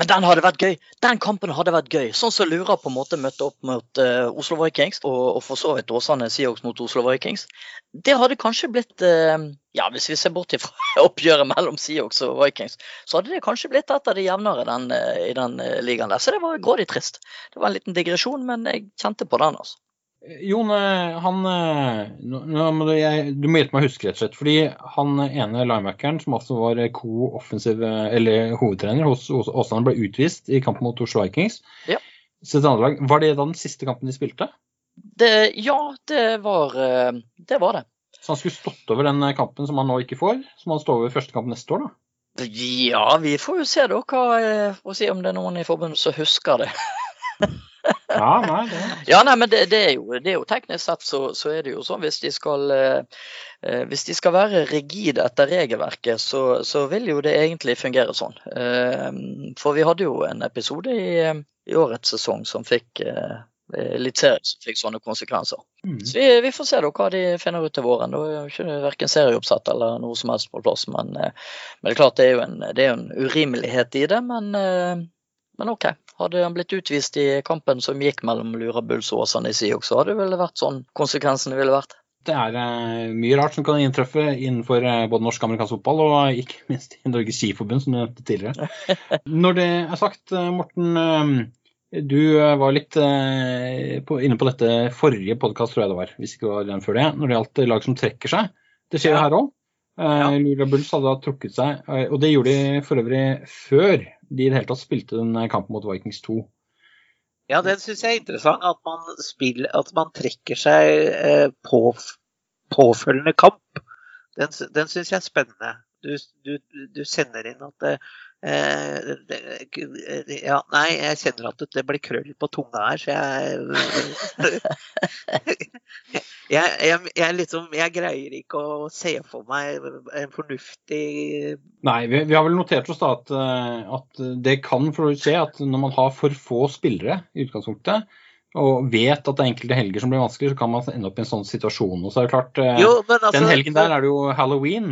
Men den hadde vært gøy. Den kampen hadde vært gøy. Sånn som Lura på en måte møtte opp mot uh, Oslo Vikings, og, og for så vidt Åsane Seahawks mot Oslo Vikings. Det hadde kanskje blitt uh, Ja, hvis vi ser bort fra oppgjøret mellom Seahawks og Vikings, så hadde det kanskje blitt et av de jevnere den, uh, i den ligaen der. Så det var grådig trist. Det var en liten digresjon, men jeg kjente på den, altså. Jon, eh, han nå må du, jeg, du, må hjelpe meg å huske, rett og slett. Fordi han ene linebackeren, som altså var co-offensiv, eller hovedtrener hos Åsane, ble utvist i kampen mot Oslo Vikings. Ja. Var det da den siste kampen de spilte? Det, ja, det var, eh, det var det. Så han skulle stått over den kampen som han nå ikke får? Som han står over første kamp neste år, da? Ja, vi får jo se da hva, og si om det er noen i forbundet som husker det. Ja, nei, det. ja, nei, men det, det, er jo, det, er jo, teknisk sett så, så, er det jo sånn hvis de skal eh, eh, hvis de skal være rigide etter regelverket, så, så, vil jo det egentlig fungere sånn. Eh, for vi hadde jo en episode i, i årets sesong som fikk eh, eliteserie som fikk sånne konsekvenser. Mm. Så vi, vi, får se da hva de finner ut til våren. Da er ikke verken serieoppsett eller noe som helst på plass. Men, eh, men det er klart det er jo en, det er en urimelighet i det. Men, eh, men OK. Hadde han blitt utvist i kampen som gikk mellom Lurabuls og Åsane i Siok, så hadde det vel vært sånn konsekvensene ville vært. Det er uh, mye rart som kan inntreffe innenfor uh, både norsk og amerikansk fotball, og ikke minst i Norges Skiforbund, som du nevnte tidligere. Når det er sagt, uh, Morten. Du var litt på, inne på dette forrige podkast, tror jeg det var. hvis ikke det var den før det, Når det gjaldt lag som trekker seg. Det skjer ja. her òg. Ja. Lula Bulls hadde trukket seg, og det gjorde de for øvrig før de i det hele tatt spilte den kampen mot Vikings 2. Ja, den syns jeg er interessant. At man, spiller, at man trekker seg eh, på påfølgende kamp. Den, den syns jeg er spennende. Du, du, du, sender inn at eh, Ja, nei, jeg kjenner at det blir krøll på tunga her, så jeg jeg, jeg, jeg, liksom, jeg, greier ikke å se for meg en fornuftig Nei, vi, vi har vel notert oss da at, eh, at det kan skje at når man har for få spillere i utgangspunktet, og vet at det er enkelte helger som blir vanskelig, så kan man ende opp i en sånn situasjon. Og så er det klart, eh, jo, altså, Den helgen der er det jo halloween.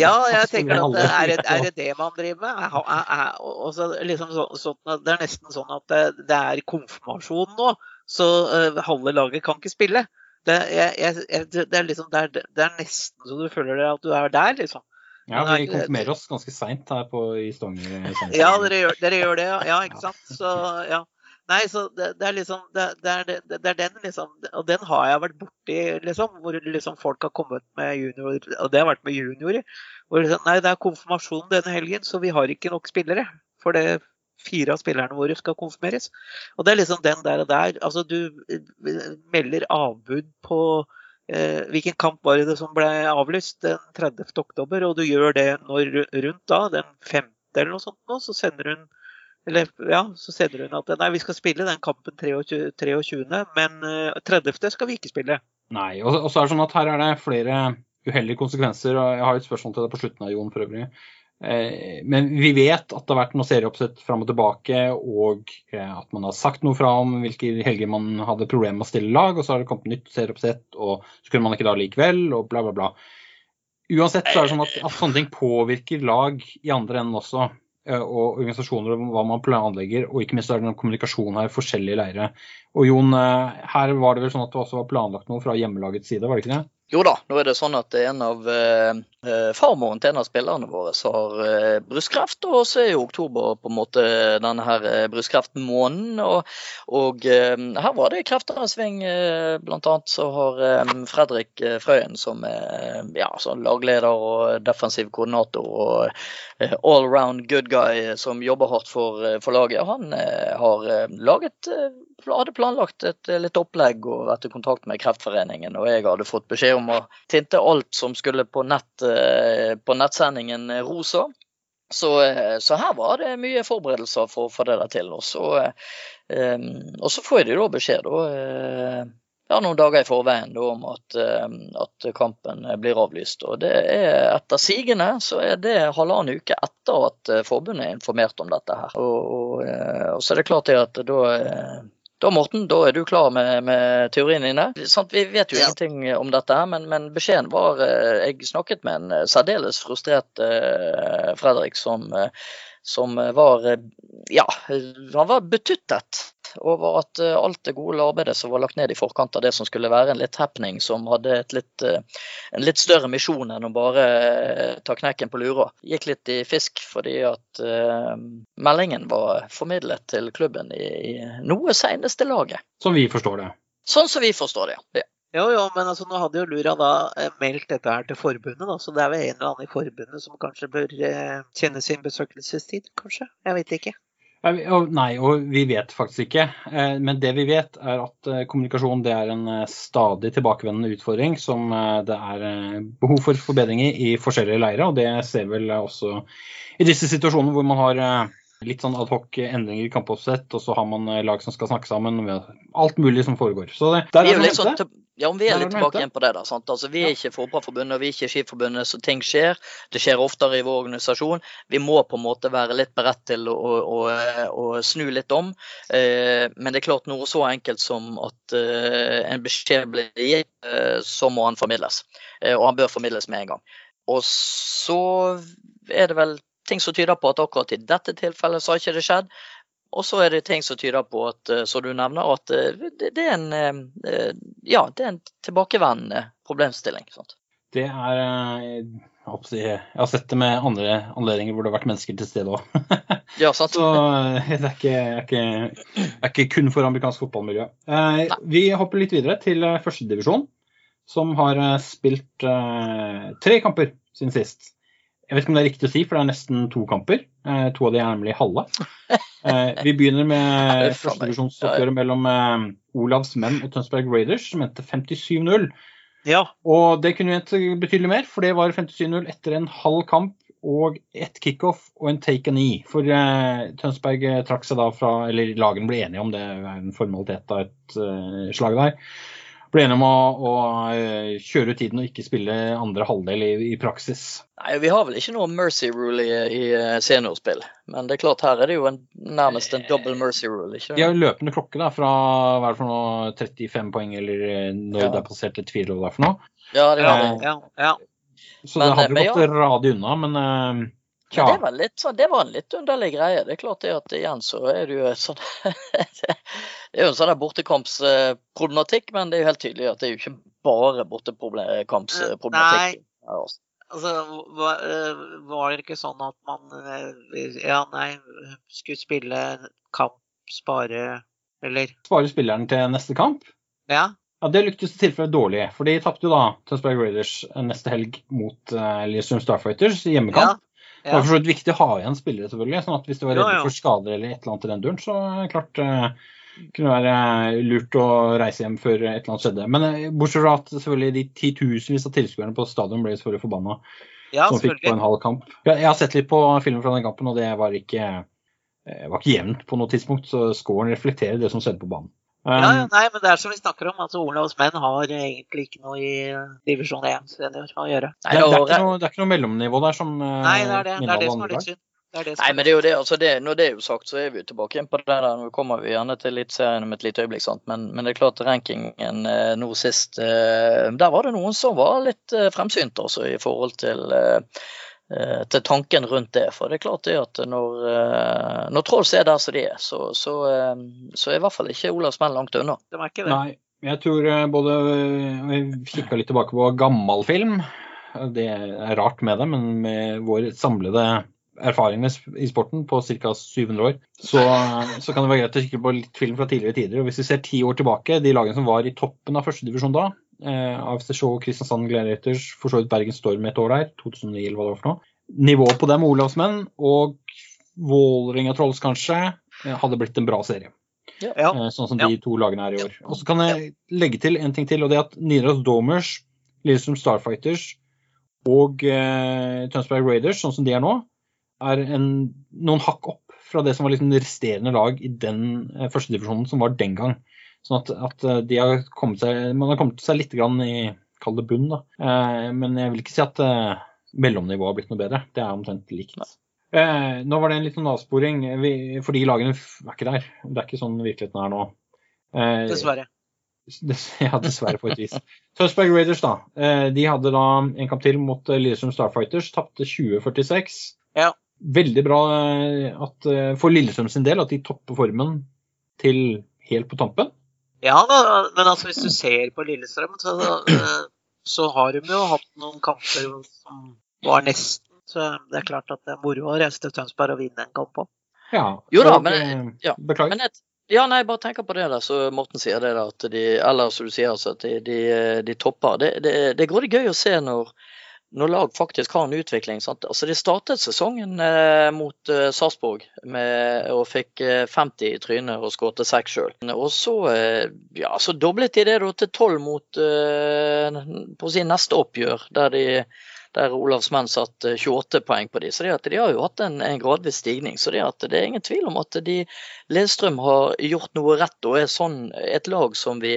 ja, jeg tenker at er det, er det, det man driver med? Er, er, også, liksom så, så, det er nesten sånn at det, det er konfirmasjon nå, så uh, halve laget kan ikke spille. Det, jeg, jeg, det, er liksom, det, er, det, nesten så du føler at du er der, liksom. Ja, vi konfirmerer oss ganske seint her på, i Stavanger. Ja, dere gjør, dere gjør, det, ja. ja ikke sant. Så, ja. Nei, så det, det er liksom det, det, er, det, er den, liksom. Og den har jeg vært borti, liksom. Hvor liksom folk har kommet med junior, og det har vært med juniorer. Hvor liksom, nei, det er konfirmasjon denne helgen, så vi har ikke nok spillere. For det fire av spillerne våre skal konfirmeres. Og det er liksom den der og der. Altså, du melder avbud på eh, Hvilken kamp var det som ble avlyst den 30. oktober? Og du gjør det når, rundt da, den 5. eller noe sånt, nå, så sender hun eller ja, så sender hun at nei, vi skal spille den kampen 23, 23 men uh, 30. skal vi ikke spille. Nei, og, så er det sånn at her er det flere uheldige konsekvenser. og Jeg har et spørsmål til deg på slutten av Jon for øvrig. Eh, men vi vet at det har vært noe serieoppsett fram og tilbake, og eh, at man har sagt noe fra om hvilke helger man hadde problemer med å stille lag, og så har det kommet nytt serieoppsett, og så kunne man ikke da likevel, og bla, bla, bla. Uansett så er det sånn at, at sånne ting påvirker lag i andre enden også, eh, og organisasjoner og hva man planlegger, og ikke minst er det noen kommunikasjon her, forskjellige leire. Og Jon, her var det vel sånn at det også var planlagt noe fra hjemmelagets side, var det ikke det? Jo da, nå er det sånn at en av eh, farmoren til en av spillerne våre som har eh, brystkreft. Og så er jo oktober på en måte denne her eh, brystkreftmåneden. Og, og eh, her var det krefter i sving. Eh, blant annet så har eh, Fredrik eh, Frøyen, som er ja, sånn lagleder og defensiv koordinator og all-round good guy som jobber hardt for, for laget, han har laget hadde planlagt et litt opplegg og vært i kontakt med Kreftforeningen. Og jeg hadde fått beskjed om å tinte alt som skulle på, nett, eh, på nettsendingen rosa. Så, eh, så, her var det mye forberedelser for å få det der til. Og så, um, og så får de da beskjed da, ja, noen dager i forveien da, om at, at, kampen blir avlyst. Og det er etter sigende så er det halvannen uke etter at forbundet er informert om dette her. Og, og, og så er det klart at da da Morten, da er du klar med, med teoriene dine. Sånn, vi vet jo ja. ingenting om dette, men, men, beskjeden var eh, Jeg snakket med en eh, særdeles frustrert eh, Fredrik som, som var Ja, han var betuttet over at eh, alt det gode arbeidet som var lagt ned i forkant av det som skulle være en litt happening, som hadde litt, eh, en litt større misjon enn å bare eh, ta knekken på lura, gikk litt i fisk fordi at uh, meldingen var formidlet til klubben i, i noe seneste laget. Som vi forstår det? Sånn som vi forstår det, ja. Jo, jo, men altså, nå hadde jo Lura da meldt dette her til forbundet, da, så det er vel en eller annen i forbundet som kanskje bør eh, kjenne sin besøkelsestid, kanskje? Jeg vet ikke. Nei, og vi vet faktisk ikke. Eh, men det vi vet, er at eh, kommunikasjon det er en eh, stadig tilbakevendende utfordring som det er behov for forbedringer i forskjellige leirer. Og det ser vel også i disse situasjonene hvor man har litt sånn adhoc endringer i kampoppsett, og så har man lag som skal snakke sammen. Alt mulig som foregår. Så det, der er det sånn, ja, om vi er litt tilbake igjen på det. da, sant? Altså, Vi er ikke Fotballforbundet, vi er ikke Skiforbundet, så ting skjer. Det skjer oftere i vår organisasjon. Vi må på en måte være litt beredt til å, å, å snu litt om. Eh, men det er klart noe så enkelt som at eh, en beskjed blir gitt, eh, så må han formidles. Og han bør formidles med en gang. Og så er det vel ting som tyder på at akkurat i dette tilfellet så har ikke det skjedd. Og så er det ting som tyder på at, eh, som du nevner, at eh, det er en, eh, ja, det er en tilbakevendende problemstilling. Sant? Det er Jeg har sett det med andre anledninger hvor det har vært mennesker til stede òg. ja, sant. Så det er ikke, er, ikke, er ikke, kun for amerikansk fotballmiljø. Vi hopper litt videre til førstedivisjon, som har spilt tre kamper siden sist. Jeg vet ikke om det er riktig å si, for det er nesten to kamper. Eh, to av de er nemlig halve. Eh, vi begynner med førstedivisjonsoppgjøret mellom eh, Olavs menn og Tønsberg Raiders, som endte 57-0. Ja. Og det kunne hett betydelig mer, for det var 57-0 etter en halv kamp og ett kickoff og en take a knee. For Tønsberg trakk seg da fra Eller lagene ble enige om det, er en formalitet av et slag der ble enige om å, å, eh, kjøre ut tiden og ikke spille andre halvdel i, i, praksis. Nei, Vi har vel ikke noe mercy rule i, i, eh, seniorspill, men det er klart her er det jo en, nærmest en double mercy rule. ikke De har jo løpende klokke da, fra hva er det for noe, 35 poeng, eller eh, når ja. det er passert et tvil hva det er for noe. Ja, det var det. Ja, ja. Så men, det hadde jo gått ja. radig unna, men ja. Det, var litt, det var en litt underlig greie. Det er klart det at igjen så er det jo sånn Det er jo en sånn bortekampsproblematikk, men det er jo helt tydelig at det er jo ikke bare bortekampsproblematikk. Altså, var, var, det ikke sånn at man ja, nei, skulle spille kamp, spare Eller? Spare spilleren til neste kamp. Ja. Ja, Det lyktes i tilfelle dårlig, for de tapte jo da Tønsberg Raiders neste helg mot uh, Lillestrøm Starfighters i hjemmekamp. Det var for så vidt viktig å ha igjen spillere, selvfølgelig. sånn at hvis du var ja. for skader eller et eller annet i den duren, så klart eh, kunne være eh, lurt å reise hjem før et eller annet skjedde. Men eh, bortsett fra at selvfølgelig de titusenvis av tilskuerne på stadion ble selvfølgelig forbanna ja, som fikk på en halv kamp. Jeg, har sett litt på filmen fra den kampen, og det var ikke, var ikke jevnt på noe tidspunkt. Så scoren reflekterer det som skjedde på banen. Ja, ja, Um, nei, men det er som vi snakker om. altså Olavs menn har egentlig ikke noe i divisjon 1 senior å gjøre. det, Nei, det, er det, ikke noe, det er ikke noe mellomnivå der som eh, Nei, det er det. Det er det som er litt synd. Det er det Nei, er men det er jo det. altså det, Når det er jo sagt, så er vi jo tilbake igjen på det der. Nå kommer vi gjerne til Eliteserien om et lite øyeblikk. sant? Men, men det er klart rankingen eh, nå sist eh, Der var det noen som var litt eh, fremsynt også i forhold til eh, til tanken rundt det. For det er klart det at når, eh, når Trolls er der som de er, så, så, eh, så er i hvert fall ikke Olavs menn langt unna. De er ikke det. Nei, jeg tror eh, både Vi kikka litt tilbake på gammel film. Det er rart med det, men med vår samlede erfaring i sporten på ca. 700 år, så, så kan det være greit å kikke på litt film fra tidligere tider. Og Hvis vi ser ti år tilbake, de lagene som var i toppen av førstedivisjon da, eh, AFC Show, Kristiansand Gladiators, for så vidt Bergen Storm et år der, 2009 eller hva det var for noe. Nivået på dem, Olavsmenn, og Vålerenga Trolls kanskje, eh, hadde blitt en bra serie. Ja. Eh, Sånn som Ja. de to lagene er i år. Og så kan jeg legge til en ting til, og det er at Nidaros Domers, Lillestrøm Starfighters og eh, Tønsberg Raiders, sånn som de er nå, er en, noen hakk opp fra det som var liksom resterende lag i den eh, førstedivisjonen som var den gang. Sånn at, at eh, de har kommet seg, man har kommet seg litt grann i Kall det bunn, da. Eh, men jeg vil ikke si at eh, mellomnivået har blitt noe bedre. Det er omtrent likt. Nå var det en liten avsporing, vi, for de lagene er ikke der. Det er ikke sånn virkeligheten er nå. Dessverre. Ja, dessverre på et vis. Tønsberg Raiders, da. De hadde da en kamp til mot Lillestrøm Starfighters. Tapte 20-46. Ja. Veldig bra at, for Lillestrøm sin del at de topper formen til helt på tampen. Ja da, men altså hvis du ser på Lillestrøm, så, eh, så har de jo hatt noen kamper som var nesten. Så det er klart at det er moro å reise til Tønsberg og vinne en kamp òg. Ja. Jo da, men- eh, ja, Beklager. Men et, ja, nei, bare tenker på det der, så Morten sier det der, at de, eller som du sier, altså, at de, de, de topper. Det, det, det er grådig gøy å se når, når lag faktisk har en utvikling. Altså, de startet sesongen eh, mot eh, Sarpsborg og fikk eh, 50 i trynet og skåret 6 sjøl. Og så, eh, ja, så doblet de det da til 12 mot eh, på si, neste oppgjør, der de der Olavs menn satt eh, 28 poeng på de. Så de har jo hatt en, en gradvis stigning. Så det, det er ingen tvil om at de Lillestrøm har gjort noe rett og er sånn et lag som vi,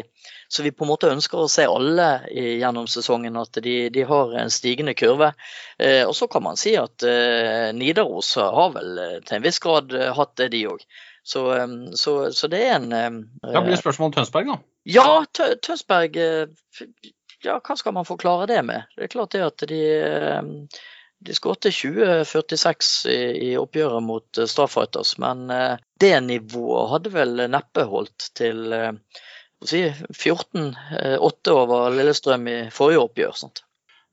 som vi på en måte ønsker å se alle i, gjennom sesongen. At de, de har en stigende kurve. Eh, og så kan man si at eh, Nidaros har vel eh, til en viss grad hatt det, de òg. Så, eh, så, så det er en eh, Da blir spørsmålet spørsmål om Tønsberg, da. ja, Tønsberg eh, Ja, hva skal man forklare det med? Det er klart det at de, eh, de skåret 20-46 i, i oppgjøret mot eh, Starfighters, men eh, det nivået hadde vel neppe holdt til si, 14-8 over Lillestrøm i forrige oppgjør. Sant?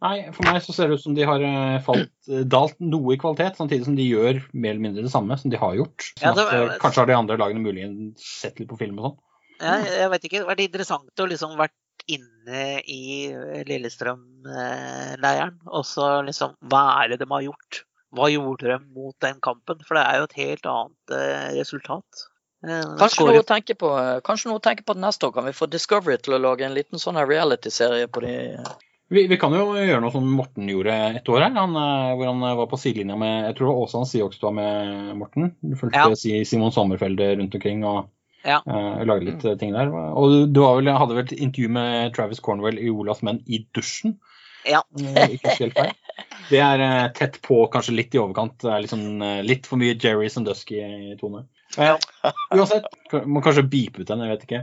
Nei, for meg så ser det ut som de har falt, dalt noe i kvalitet, samtidig som de gjør mer eller mindre det samme som de har gjort. Sånn Ja, var- kanskje har de andre lagene muligens sett litt på film og sånn. Jeg, jeg vet ikke, det har vært interessant å liksom vært inne i Lillestrøm-leiren. Og så liksom Hva er det de har gjort? Hva gjorde de mot den kampen? For det er jo et helt annet eh, resultat. Eh, Kanskje noe, å tenke på, eh, kanskje noe å tenke på til neste år. Kan vi få Discovery til å lage en liten sånn reality-serie på de Vi, vi kan jo gjøre noe som Morten gjorde et år her, han, eh, hvor han eh, var på sidelinja med Jeg tror Åsan Siokst var med Morten. Du fulgte Ja. Simon Sommerfeld rundt omkring og Ja. lagde litt eh, ting der. Og du, vel, hadde vel et intervju med Travis Cornwell i Olavs menn i dusjen? Ja. Det er eh, tett på, kanskje litt i overkant. Er liksom, litt for mye Jerry Sandusky-tone. Eh, uansett, må kanskje beepe ut den, jeg vet ikke.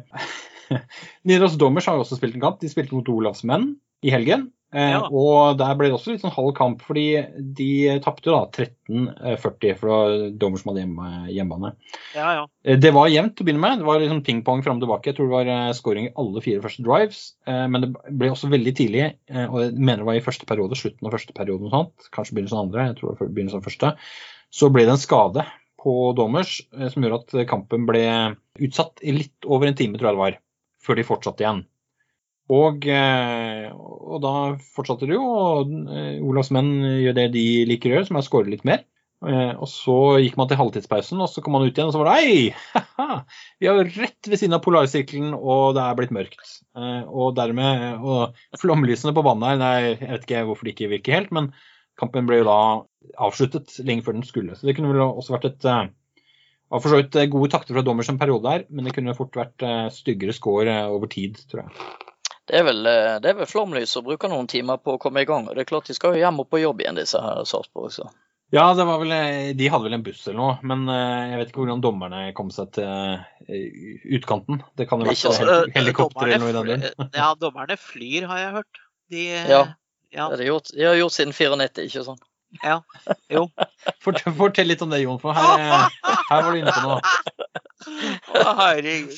Nidaros Dommers har også spilt en kamp. De spilte mot Olavs menn i helgen. Eh, Ja. Og der ble det også litt sånn halv kamp, fordi de tapte jo da 13-40 for det Dommers som hadde hjemme, hjemmebane. ja, ja. Eh, Det var jevnt til å begynne med. Det var liksom ping-pong fram og tilbake. Jeg tror det var eh, scoring i alle fire første drives. eh, Men det ble også veldig tidlig, eh, og jeg mener det var i første periode, slutten av første periode, noe sånt, kanskje begynnelsen av andre, jeg tror det var begynnelsen av første, så ble det en skade på Dommers eh, som gjorde at kampen ble utsatt i litt over en time, tror jeg det var, før de fortsatte igjen. Og, eh, og da fortsatte det jo, og eh, Olavs menn gjør det de liker å gjøre, som er å score litt mer. Eh, Og så gikk man til halvtidspausen, og så kom man ut igjen, og så var det Hei! Vi er jo rett ved siden av polarsirkelen, og det er blitt mørkt. Og dermed Og flomlysene på banen her, nei, jeg vet ikke hvorfor de ikke virker helt, men kampen ble jo da avsluttet lenge før den skulle. Så det kunne vel også vært et var for så vidt gode takter fra dommers en periode der, men det kunne fort vært styggere score over tid, tror jeg. Det er vel, eh, det er vel flomlys og bruker noen timer på å komme i gang. og det er klart De skal jo hjem og på jobb igjen, disse her Sarpsborg. Så. Ja, det var vel, eh, de hadde vel en buss eller noe, men eh, jeg vet ikke hvordan dommerne kom seg til utkanten. Det kan jo være hel helikopter eller noe i den duren. Ja, dommerne flyr, har jeg hørt. De, Ja. ja. Det har de gjort, de har gjort siden 94, ikke sant? Jo. Fortell, fortell litt om det, Jon, for her, her var du inne på noe. Å, herregud.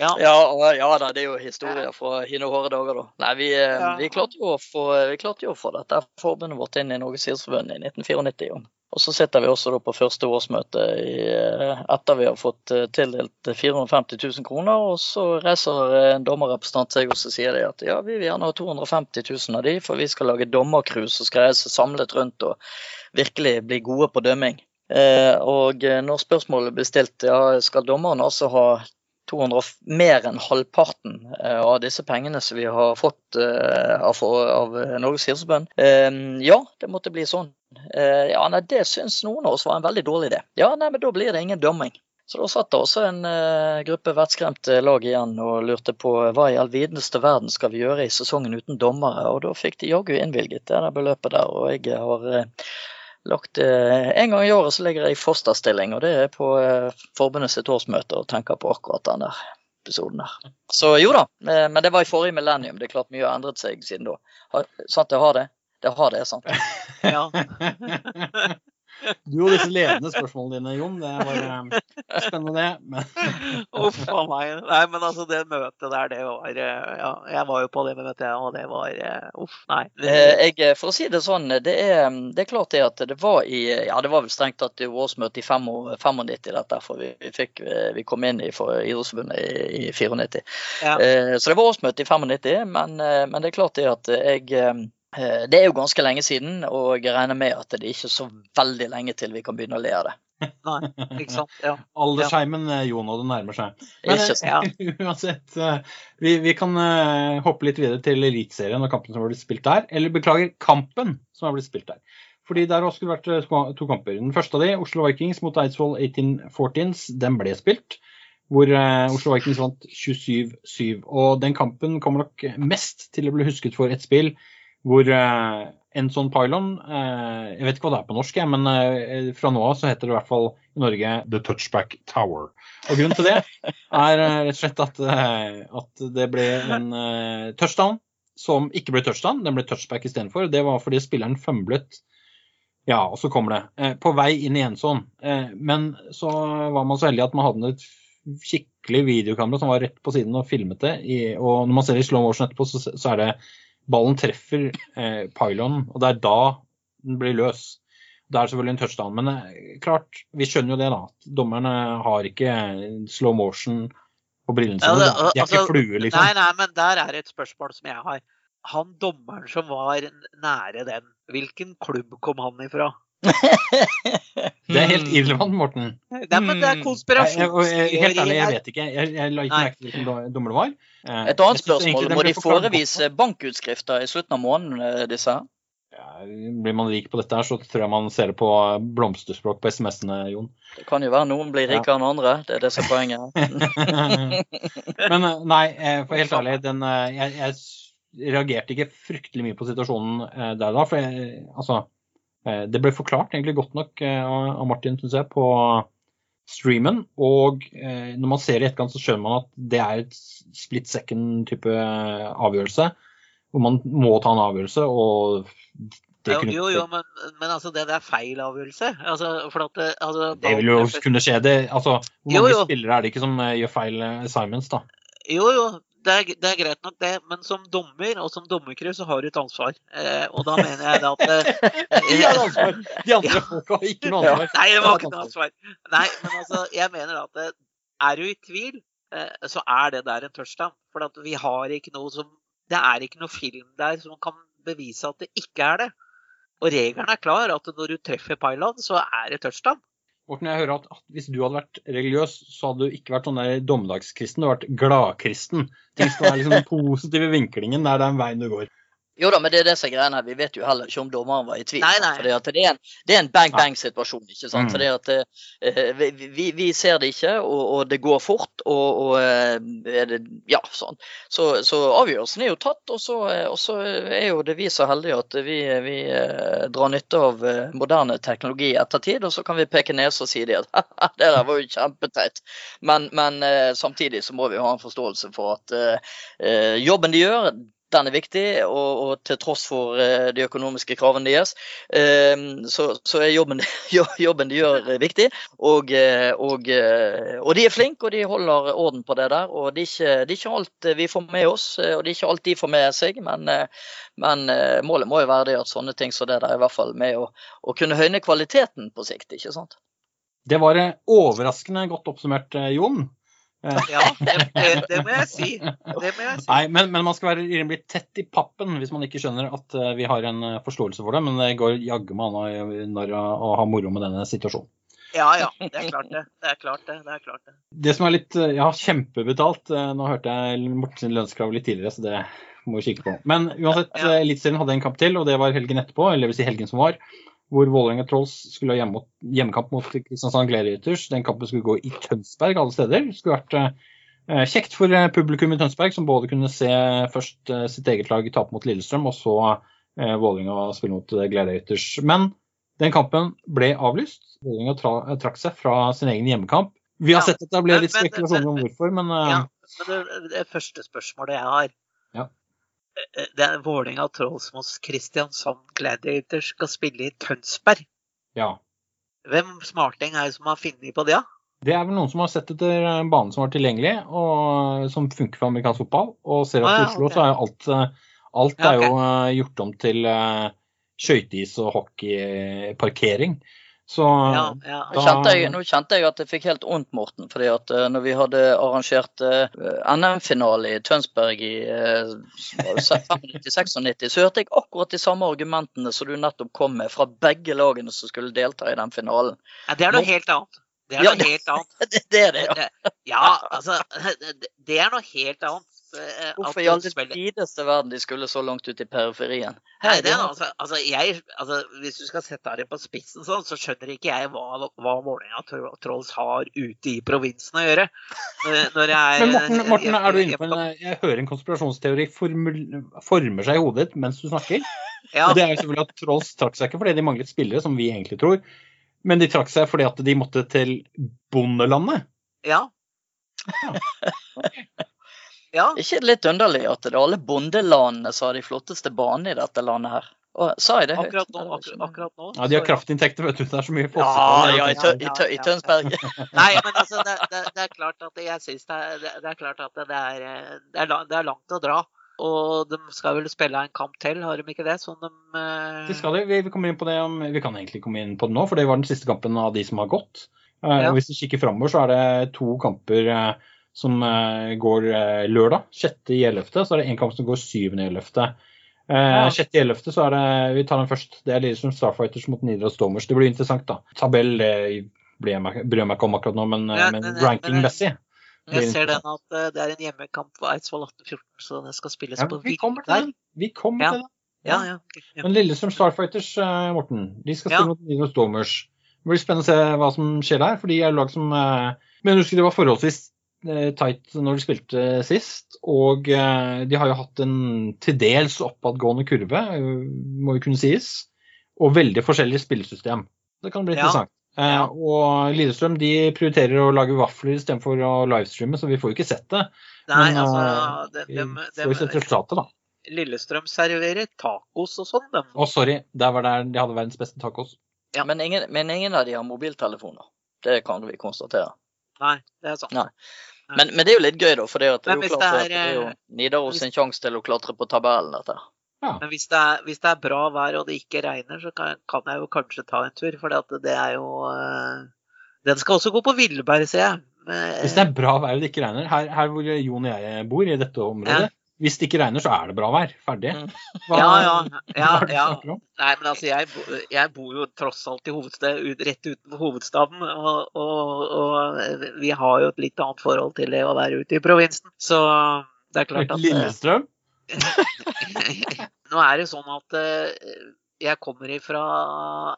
Ja. Ja, ja da, det er jo historier fra hine hårde dager, da. Nei, vi, eh, Ja. vi, klarte jo å få, vi klarte jo å få dette forbundet vårt inn i Norges idrettsforbund i 1994. jo. Og så sitter vi også på første årsmøte i, eh, etter vi har fått eh, tildelt 450 000 kroner. Og så reiser en dommerrepresentant seg og så sier de at ja, vi vil gjerne ha 250 000 av de, for vi skal lage dommercruise og skal reise samlet rundt og virkelig bli gode på dømming. Eh, og når spørsmålet blir stilt, ja, skal dommeren altså ha 200, mer enn halvparten eh, av disse pengene som vi har fått eh, av, eh, Norges idrettsforbund. Ja, det måtte bli sånn. Ja, nei, Det syns noen av oss var en veldig dårlig idé. Ja, nei, men da blir det ingen dømming. Så da satt det også en gruppe vettskremte lag igjen og lurte på hva i all videste verden skal vi gjøre i sesongen uten dommere, og da fikk de jaggu innvilget det der beløpet der. Og jeg har lagt eh, En gang i året så ligger jeg i fosterstilling, og det er på eh, forbundet sitt årsmøte og tenker på akkurat den der episoden der. Så jo da, eh, men det var i forrige millennium. Det er klart mye har endret seg siden da. Har, sant det har det? Det har det, sant. ja. Du og disse ledende spørsmålene dine, Jon. Det var eh, spennende, det. Men Uff a meg. Nei, men altså, det møtet der, det var eh, Ja, jeg var jo på det møtet, og det var eh, Uff, nei. Eh, Jeg, for å si det sånn, det er, det er klart det at det var i Ja, det var vel strengt tatt i årsmøtet i 95 dette, for vi, vi, fikk, vi kom inn i for Idrettsforbundet i, i 94. Ja. Eh, Så det var årsmøte i 95, men, men det er klart det at jeg Det er jo ganske lenge siden, og jeg regner med at det er ikke så veldig lenge til vi kan begynne å le av det. Nei, ikke sant. Ja. aldersheimen, eh, Jon, og det nærmer seg. Men Ikke sant? Ja. uansett, eh, vi, vi kan eh, hoppe litt videre til Eliteserien og kampen som har blitt spilt der. Eller beklager, kampen som har blitt spilt der. Fordi der har skulle vært eh, to kamper. Den første av de, Oslo Vikings mot Eidsvoll 1814s, den ble spilt. Hvor eh, Oslo Vikings vant 27-7. Og den kampen kommer nok mest til å bli husket for et spill hvor eh, en sånn pylon eh, Jeg vet ikke hva det er på norsk, men eh, fra nå av så heter det i hvert fall i Norge The Touchback Tower. Og grunnen til det er rett og slett at, at det ble en touchdown som ikke ble touchdown, den ble touchback istedenfor. Det var fordi spilleren fømblet. Ja, og så kommer det. Eh, på vei inn i en sånn. Eh, men så var man så heldig at man hadde et skikkelig videokamera som var rett på siden og filmet det. I, og når man ser det i slow motion etterpå, så, så er det ballen treffer eh, pylonen, og det er da den blir løs. Det er selvfølgelig en touchdown, men eh, klart, vi skjønner jo det, da. at Dommerne har ikke slow motion på brillene sine. de er altså, ikke flue, liksom. Nei, nei, men der er et spørsmål som jeg har. Han dommeren som var nære den, hvilken klubb kom han ifra? Det er helt irrelevant, Morten. Nei, men det er konspirasjonsteori. jeg, jeg, helt ærlig, jeg vet ikke. Jeg, jeg la ikke merke til hvilken do- dommer det var. Eh, Et annet spørsmål, må de forevise bankutskrifter i slutten av måneden, eh, disse her? Ja, blir man rik på dette, her, så tror jeg man ser det på blomsterspråk på SMS-ene, Jon. Det kan jo være noen blir rikere enn andre, det er det som er poenget. Men eh, nei, for helt ærlig, den, jeg, jeg reagerte ikke fryktelig mye på situasjonen der da. For jeg, altså, det ble forklart egentlig godt nok eh, av Martin, syns jeg, på streamen. Og eh, når man ser i etterkant, så skjønner man at det er et split second-type avgjørelse. Hvor man må ta en avgjørelse, og det Jo, kunne jo, jo men, men altså, det, det er feil avgjørelse. Altså, for at det, altså, Det vil jo kunne skje. Det, altså, hvor mange jo. spillere er det ikke som eh, gjør feil eh, assignments, da? Jo, jo, det er, det er greit nok det, men som dommer og som dommerkrev så har du et ansvar. Eh, og da mener jeg det at eh, De har ansvar! De andre folka har ikke noe ansvar. Nei, det var ikke noe ansvar. Nei, men altså, jeg mener at er du i tvil, eh, så er det der en touchdown. For at vi har ikke noe som Det er ikke noe film der som kan bevise at det ikke er det. Og regelen er klar, at når du treffer pylon, så er det touchdown. Morten, jeg hører at, at hvis du hadde vært religiøs, så hadde du ikke vært sånn der dommedagskristen, du hadde vært gladkristen. Tenk på liksom den positive vinklingen, det er den veien du går. Jo da, men det er er greia her. Vi vet jo heller ikke om dommeren var i tvil. Nei, nei. Fordi at det er en, en bang-bang-situasjon. ikke sant? Mm. Fordi at eh, vi, vi, ser det ikke, og, og det går fort. Og, og eh, er det, ja, sånn. Så, så avgjørelsen er jo tatt, og så, eh, og så er jo det vi så heldige at vi, vi eh, drar nytte av eh, moderne teknologi i ettertid, og så kan vi peke nese og si det at det der var jo kjempeteit. Men, men eh, samtidig så må vi ha en forståelse for at jobben de gjør, den er viktig, og, og til tross for eh, de økonomiske kravene deres, eh, så, så er jobben, jobben de gjør eh, viktig. Og, og, og de er flinke, og de holder orden på det der. Og det er ikke, det ikke alt vi får med oss, og det er ikke alt de får med seg. Men, men målet må jo være det at sånne ting som det der er i hvert fall med å, å kunne høyne kvaliteten på sikt. ikke sant? Det var overraskende godt oppsummert, Jon. Ja, det, det, må jeg si. Det må jeg si. Nei, men, men man skal være rimelig tett i pappen hvis man ikke skjønner at eh, vi har en eh, forståelse for det. Men det går jaggu meg an å- når å ha moro med denne situasjonen. Ja, ja. Det er klart det. Det er klart det. det, er klart det. Det som er litt eh, Ja, kjempebetalt. eh, Nå hørte jeg Morten lønnskrav litt tidligere, så det må vi kikke på. Men uansett, Ja. ja. Eliteserien hadde en kamp til, og det var helgen etterpå, eller vil si helgen som var. Hvor Vålerenga Trolls skulle ha hjemme, mot- hjemmekamp mot Kristiansand Gladiators. Den kampen skulle gå i Tønsberg alle steder. Det skulle vært eh, kjekt for eh, publikum i Tønsberg, som både kunne se først eh, sitt eget lag tape mot Lillestrøm, og så eh, Vålerenga spille mot eh, Gladiators. Men den kampen ble avlyst. Vålerenga tra trakk seg fra sin egen hjemmekamp. Vi har Ja, sett at det ble litt spekulasjoner om hvorfor, men eh, Ja, men det, det første spørsmålet jeg har Eh, Det er Vålerenga Trollsmos Kristiansand Gladiators skal spille i Tønsberg. ja. Hvem smarting er det som har funnet på det? da? Det er vel noen som har sett etter en bane som var tilgjengelig, og som funker for amerikansk fotball, og ser at Ah, i Oslo okay. så er alt, eh, alt Ja, er jo eh, gjort om til skøyteis og hockeyparkering. Så Ja, ja. Nå kjente, jeg, nå kjente jeg at jeg fikk helt vondt, Morten. fordi at uh, når vi hadde arrangert uh, NM-finale i Tønsberg i uh, 95-96, så hørte jeg akkurat de samme argumentene som du nettopp kom med fra begge lagene som skulle delta i den finalen. ja det er noe helt annet. Det er Ja, noe helt annet. Det, det er det, ja. Ja, altså det- Det er noe helt annet. Eh, at Hvorfor i all tideste den videste verden de skulle så langt ut i periferien? Nei, det er, altså, altså, jeg, altså, hvis du skal sette det på spissen sånn, så skjønner ikke jeg hva, hva Vålerenga Trolls har ute i provinsen å gjøre. Når, jeg, Men Morten, Morten, er du inne på jeg- en Jeg hører en konspirasjonsteori formul, former seg i hodet ditt mens du snakker. Ja, Og det er jo selvfølgelig at Trolls trakk seg ikke fordi de manglet spillere, som vi egentlig tror. Men de trakk seg fordi at de måtte til bondelandet. ja. Ja, ikke det litt underlig at det er alle bondelandene som har de flotteste banene i dette landet her? Og, sa jeg det høyt? akkurat nå. Akkurat, akkurat nå Ja, De har kraftinntekter, vet du. Det er så mye Ja, fossefall. ja, i, Tø i, Tø i Tønsberg. Nei, men altså, det, det, det er klart at jeg syns det, det, det er klart at det er, det, er, det er langt å dra. Og de skal vel spille en kamp til, har de ikke det? Sånn de uh... de skal det. Vi, vi, kommer inn på det om, vi kan egentlig komme inn på det nå, for det var den siste kampen av de som har gått. Uh, Ja. og Hvis vi kikker framover, så er det to kamper eh, som eh, går eh, lørdag. 6.11. Så er det en kamp som går 7.11. Uh, Ja. 6.11. så er det Vi tar den først. Det er Lillestrøm Starfighters mot Nidaros Stormers. Det blir interessant, da. Tabell det bryr jeg meg, ikke om akkurat nå, men, eh, Ja, men ranking-messig Jeg ser den at eh, det er en hjemmekamp på Eidsvoll 1814, så det skal spilles Ja, på vi kommer til den. Vi kommer Ja. til den. Ja, ja. Men Lillestrøm Starfighters, eh, Morten, de skal spille mot Nidaros Stormers. Det blir spennende å se hva som skjer der, for de er lag som eh, Men husker det var forholdsvis eh, tight når de spilte sist. Og eh, de har jo hatt en til dels oppadgående kurve, eh, må jo kunne sies. Og veldig forskjellig spillesystem. Det kan bli interessant. Eh, Ja. og Lillestrøm de prioriterer å lage vafler istedenfor å livestreame, så vi får jo ikke sett det. Nei, Men, altså de, de, de, får jo sett resultatet, da. Lillestrøm serverer tacos og sånn, dem. Å, sorry. Der var der de hadde verdens beste tacos. Ja, men, ingen, men ingen av de har mobiltelefoner. Det kan vi konstatere. Nei, det er sant. Nei. Men, men det er jo litt gøy, da. For det, at det er jo klart det er jo er, Nidaros sin sjanse til å klatre på tabellen, dette. Men hvis det, er, hvis det er bra vær og det ikke regner, så kan, kan jeg jo kanskje ta en tur. For det er jo eh, Den skal også gå på Villberg, ser jeg. Men, Hvis det er bra vær og det ikke regner, her, her hvor Jon og jeg bor, i dette området, hvis det ikke regner, så er det bra vær. Ferdig. Mm. Hva, Ja, ja, ja, ja. Nei, men altså, jeg, jeg bor jo tross alt i hovedstad, rett utenfor hovedstaden. Og, og, og vi har jo et litt annet forhold til det å være ute i provinsen. Så det er klart at Lillestrøm? Nå er det sånn at eh, jeg kommer fra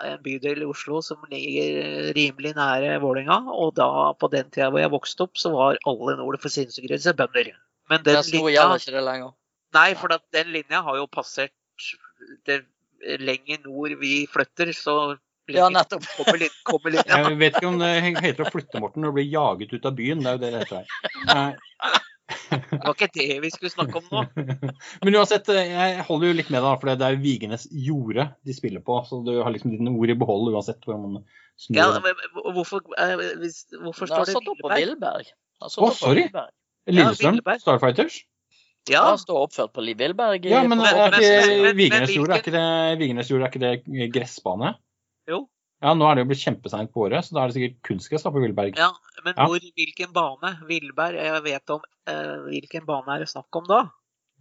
en bydel i Oslo som ligger rimelig nære Vålerenga. Og da, på den tida hvor jeg vokste opp, så var alle nord for sinnssykehuset bønder. Men den Nesten linja ikke det lenger. Nei, for at den linja har jo passert det lenger nord vi flytter, så Ja, nettopp. kommer, litt, kommer linja. Jeg vet ikke om det heter å flytte, Morten, og bli jaget ut av byen. Det er jo det det heter her. Det var ikke det vi skulle snakke om nå. Men uansett, jeg holder jo litt med, deg, for det er jo Vigenes jorde de spiller på. Så du har liksom dine ord i behold uansett hvor man snur. Ja, men hvorfor, eh, hvorfor står det har Å, opp sorry. Lillestrøm, Ja, Starfighters? Ja, Det står oppført på Li- Villberg. Ja, men er ikke Vigenes jord, er ikke det, Vigenes jord, er ikke det gressbane? Jo. Ja, nå er det jo blitt kjempeseint på året, så da er det sikkert kunstgress på Villberg. ja, men Ja. hvor, hvilken bane? Villberg? Jeg vet om eh, Hvilken bane er det snakk om da?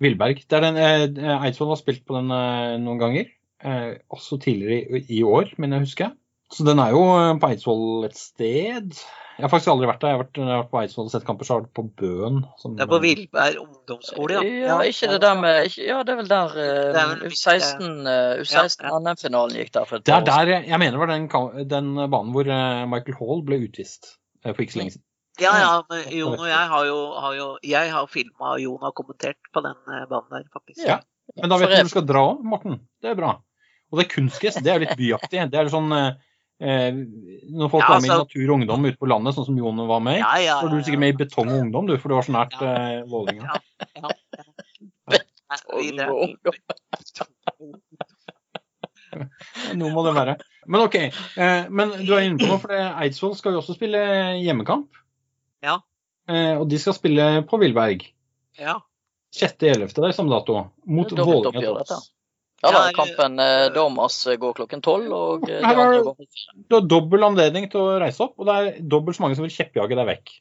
Villberg. Det er den, eh, Eidsvoll har spilt på den eh, noen ganger. Eh, også tidligere i, i år, men jeg husker. Så den er jo eh, på Eidsvoll et sted. Jeg har faktisk aldri vært der. Jeg har vært, jeg har vært på Eidsvoll og sett kamper, så har vært på Bøen. Som, Det er på Vilberg ungdomsskole, ja. Ja, ikke det der med ikke, Ja, det er vel der er uh, U16, eh, U16 Ja, ja. NM-finalen gikk der for et Det er år der jeg- jeg mener det var den, den banen hvor eh, Michael Hall ble utvist eh, for ikke så lenge siden. Ja, ja, men Jon og jeg har jo, har jo Jeg har filma og Jon har kommentert på den eh, banen der, faktisk. Ja. Men da vet du jeg- hvor du skal dra Morten. Det er bra. Og det er kunstgress, det er jo litt byaktig. Det er sånn eh, Når folk Ja, var med i altså- Natur og Ungdom ute på landet, sånn som Jon var med i, Ja, ja, var du sikkert med i Betong og Ungdom, du, for du var så nært eh, Vålerenga. Ja. Noe må det være. Men OK. Eh, men du er inne på noe, for Eidsvoll skal jo også spille hjemmekamp. Ja. Eh, og de skal spille på Villberg. Ja. 6.11. der er samme dato. Mot Det er Vålerenga. Troms. Ja da, kampen eh, Domas eh, går klokken tolv, og eh, de Her var andre Du har dobbel anledning til å reise opp, og det er dobbelt så mange som vil kjeppjage deg vekk.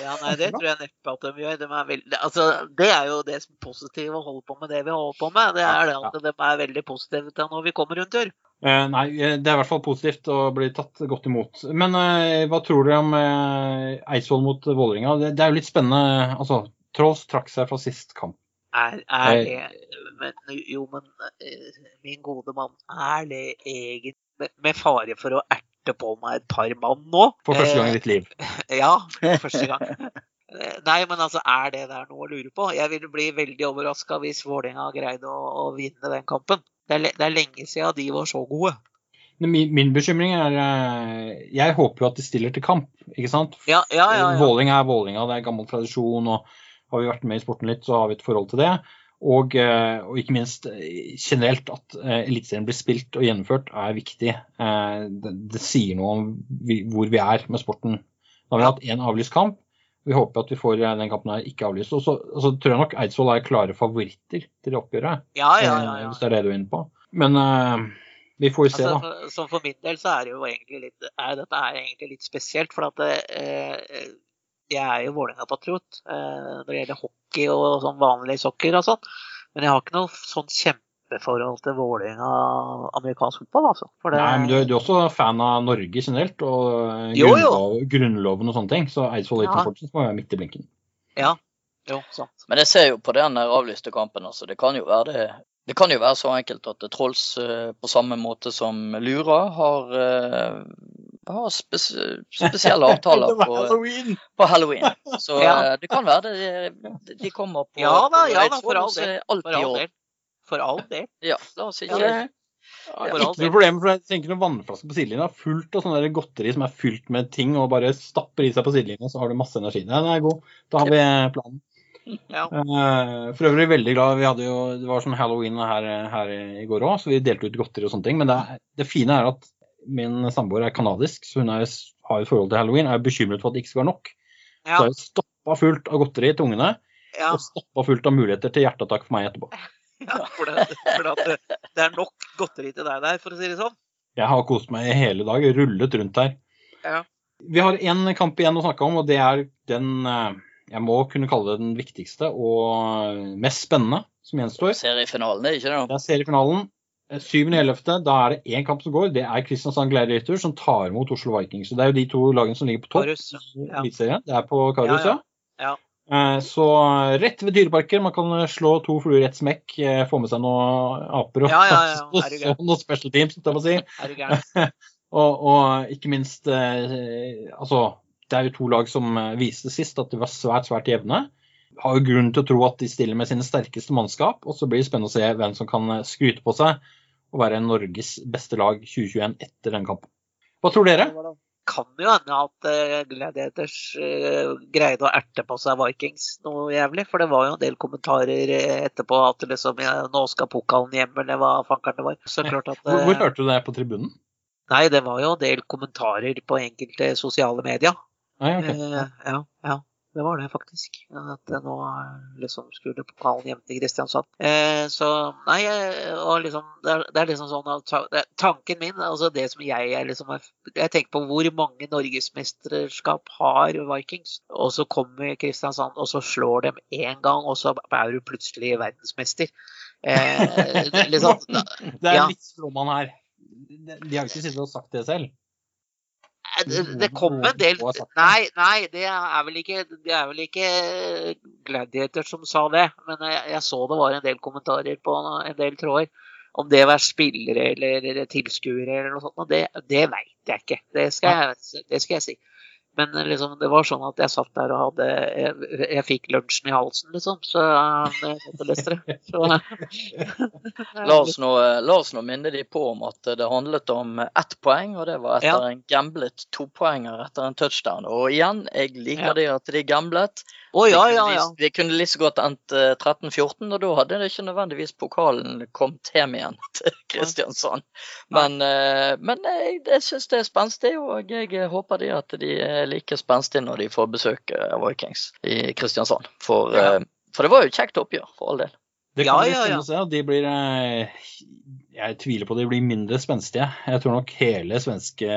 ja, nei, det tror jeg neppe at de gjør. De er veldig, altså, det er jo det som er positivt å holde på med det vi holder på med. Det er det at de er veldig positive til når vi kommer rundt tur. Eh, nei, eh, det er i hvert fall positivt å bli tatt godt imot. Men eh, hva tror dere om eh, Eidsvoll mot Vålerenga? Det, det er jo litt spennende. Altså, Trolls trakk seg fra sist kamp. Er, er det men, Jo, men eh, min gode mann, er det egentlig med, fare for å erte på meg et par mann nå? For første gang Eh, i ditt liv. Ja, for første gang. Eh, Nei, men altså, er det der noe å lure på? Jeg ville bli veldig overraska hvis Vålerenga greide å, å vinne den kampen. Det er, det er lenge siden de var så gode. Min, min bekymring er eh, Jeg håper jo at de stiller til kamp, ikke sant? Ja, ja, ja. ja. Våling er Vålinga, det er gammel tradisjon, og har vi vært med i sporten litt, så har vi et forhold til det. Og, eh, og ikke minst eh, generelt at eh, Eliteserien blir spilt og gjennomført er viktig. Det, det sier noe om vi, hvor vi er med sporten. Da har vi hatt én avlyst kamp. Vi håper at vi får den kampen her ikke avlyst. Og så, og så tror jeg nok Eidsvoll er klare favoritter til oppgjøret, ja, ja, ja, ja. hvis det er det du er inne på. Men uh, vi får jo se, Altså, da. for, så for min del så er det jo egentlig litt er, Dette er egentlig litt spesielt, for at det, eh, jeg er jo Vålerenga-patriot eh, når det gjelder hockey og sånn vanlig sokker og sånn. Men jeg har ikke noe sånn kjempeforhold til Vålerenga amerikansk fotball, altså. For det, Nei, men du, du er også fan av Norge generelt, og jo, Jo, jo. grunnloven og sånne ting. Så Eidsvoll Ja. Fortsatt må være midt i blinken. Ja, Jo, sant. Men jeg ser jo på den avlyste kampen, altså. Det kan jo være det det kan jo være så enkelt at Trolls eh, på samme måte som Lura har, eh, har spes spesielle avtaler på, Halloween! på halloween. Så Ja. eh, det kan være det de, kommer på Ja da, ja da, for all del. For all del. For all del. Ja, la oss ikke Ja, Ja, ikke all del. noe problem, for jeg tenker noen vannflasker på sidelinja fullt av sånne godteri som er fylt med ting, og bare stapper i seg på sidelinja, så har du masse energi. Den er god. Da har vi planen. Ja. Eh, For øvrig veldig glad. Vi hadde jo, det var sånn halloween her, her i går òg, så vi delte ut godteri og sånne ting. Men det, er, det fine er at min samboer er kanadisk, så hun er, har et forhold til halloween. Er bekymret for at det ikke skal være nok. Ja, Så er det stappa fullt av godteri til ungene, ja, og stappa fullt av muligheter til hjerteattakk for meg etterpå. ja, for, det, for det, det er nok godteri til deg der, for å si det sånn. Jeg har kost meg i hele dag, rullet rundt her. Ja. Vi har én kamp igjen å snakke om, og det er den eh, jeg må kunne kalle det den viktigste og mest spennende som gjenstår. Seriefinalen, er ikke det? Det er seriefinalen. 7.11. Da er det én kamp som går. Det er Kristiansand Gladiator som tar imot Oslo Vikings. Så Det er jo de to lagene som ligger på topp Karus, ja. Det er på Karus, Ja, ja. ja. Eh, Så rett ved Dyreparken. Man kan slå to fluer i ett smekk. eh, Få med seg noen aper og, Ja, ja, ja. Er og noen special teams, skal jeg på si. Er? Og, og ikke minst eh, Altså, det er jo to lag som eh, viste sist at de var svært, svært jevne. Har jo grunn til å tro at de stiller med sine sterkeste mannskap. Og så blir det spennende å se hvem som kan eh, skryte på seg og være Norges beste lag 2021 etter den kampen. Hva tror dere? kan jo hende at uh, Gladiators eh, greide å erte på seg Vikings noe jævlig. For det var jo en del kommentarer eh, etterpå at liksom, ja, nå skal pokalen hjem, eller hva fankeren det var. Så klart at Hvor, hvor eh, hørte du det på tribunen? Nei, det var jo en del kommentarer på enkelte sosiale medier. Nei, ok. Eh, ja, ja, det var det faktisk. At nå eh, liksom skulle pokalen hjem til Kristiansand. Eh, så nei, og liksom, det, er, det er liksom sånn at det, Tanken min, altså det som jeg er liksom Jeg tenker på hvor mange norgesmesterskap har Vikings? Og så kommer Kristiansand, og så slår dem én gang, og så er du plutselig verdensmester. Eh, liksom, da, Det er ja. litt stråmann her. De de har ikke sittet og sagt det selv. Eh, det, kom en del. Nei, nei, det er vel ikke, det er vel ikke Gladiator som sa det. Men jeg, jeg så det var en del kommentarer på en del tråder. Om det var spillere eller tilskuere eller noe sånt, og det, det veit jeg ikke. Det skal jeg, det skal jeg si. Men liksom, det var sånn at jeg satt der og hadde Jeg, jeg fikk lunsjen i halsen, liksom. Så jeg det leste det. Så, La oss, nå, la oss nå minne de på om at det handlet om ett poeng, og det var etter Ja. en gamblet topoenger etter en touchdown. Og igjen, jeg liker Ja. det at de gamblet. Å ja, ja, ja. Det kunne like godt endt eh, 13-14, og da hadde det ikke nødvendigvis pokalen kommet hjem igjen til Kristiansand. Men, eh, men jeg, jeg syns det er spenstig, og jeg håper de at de er like spenstige når de får besøk av Vikings i Kristiansand. For, Ja. eh, for det var jo et kjekt oppgjør, for all del. Det kan ja, ja, ja. se. De blir eh, Jeg tviler på de blir mindre spenstige. Jeg tror nok hele svenske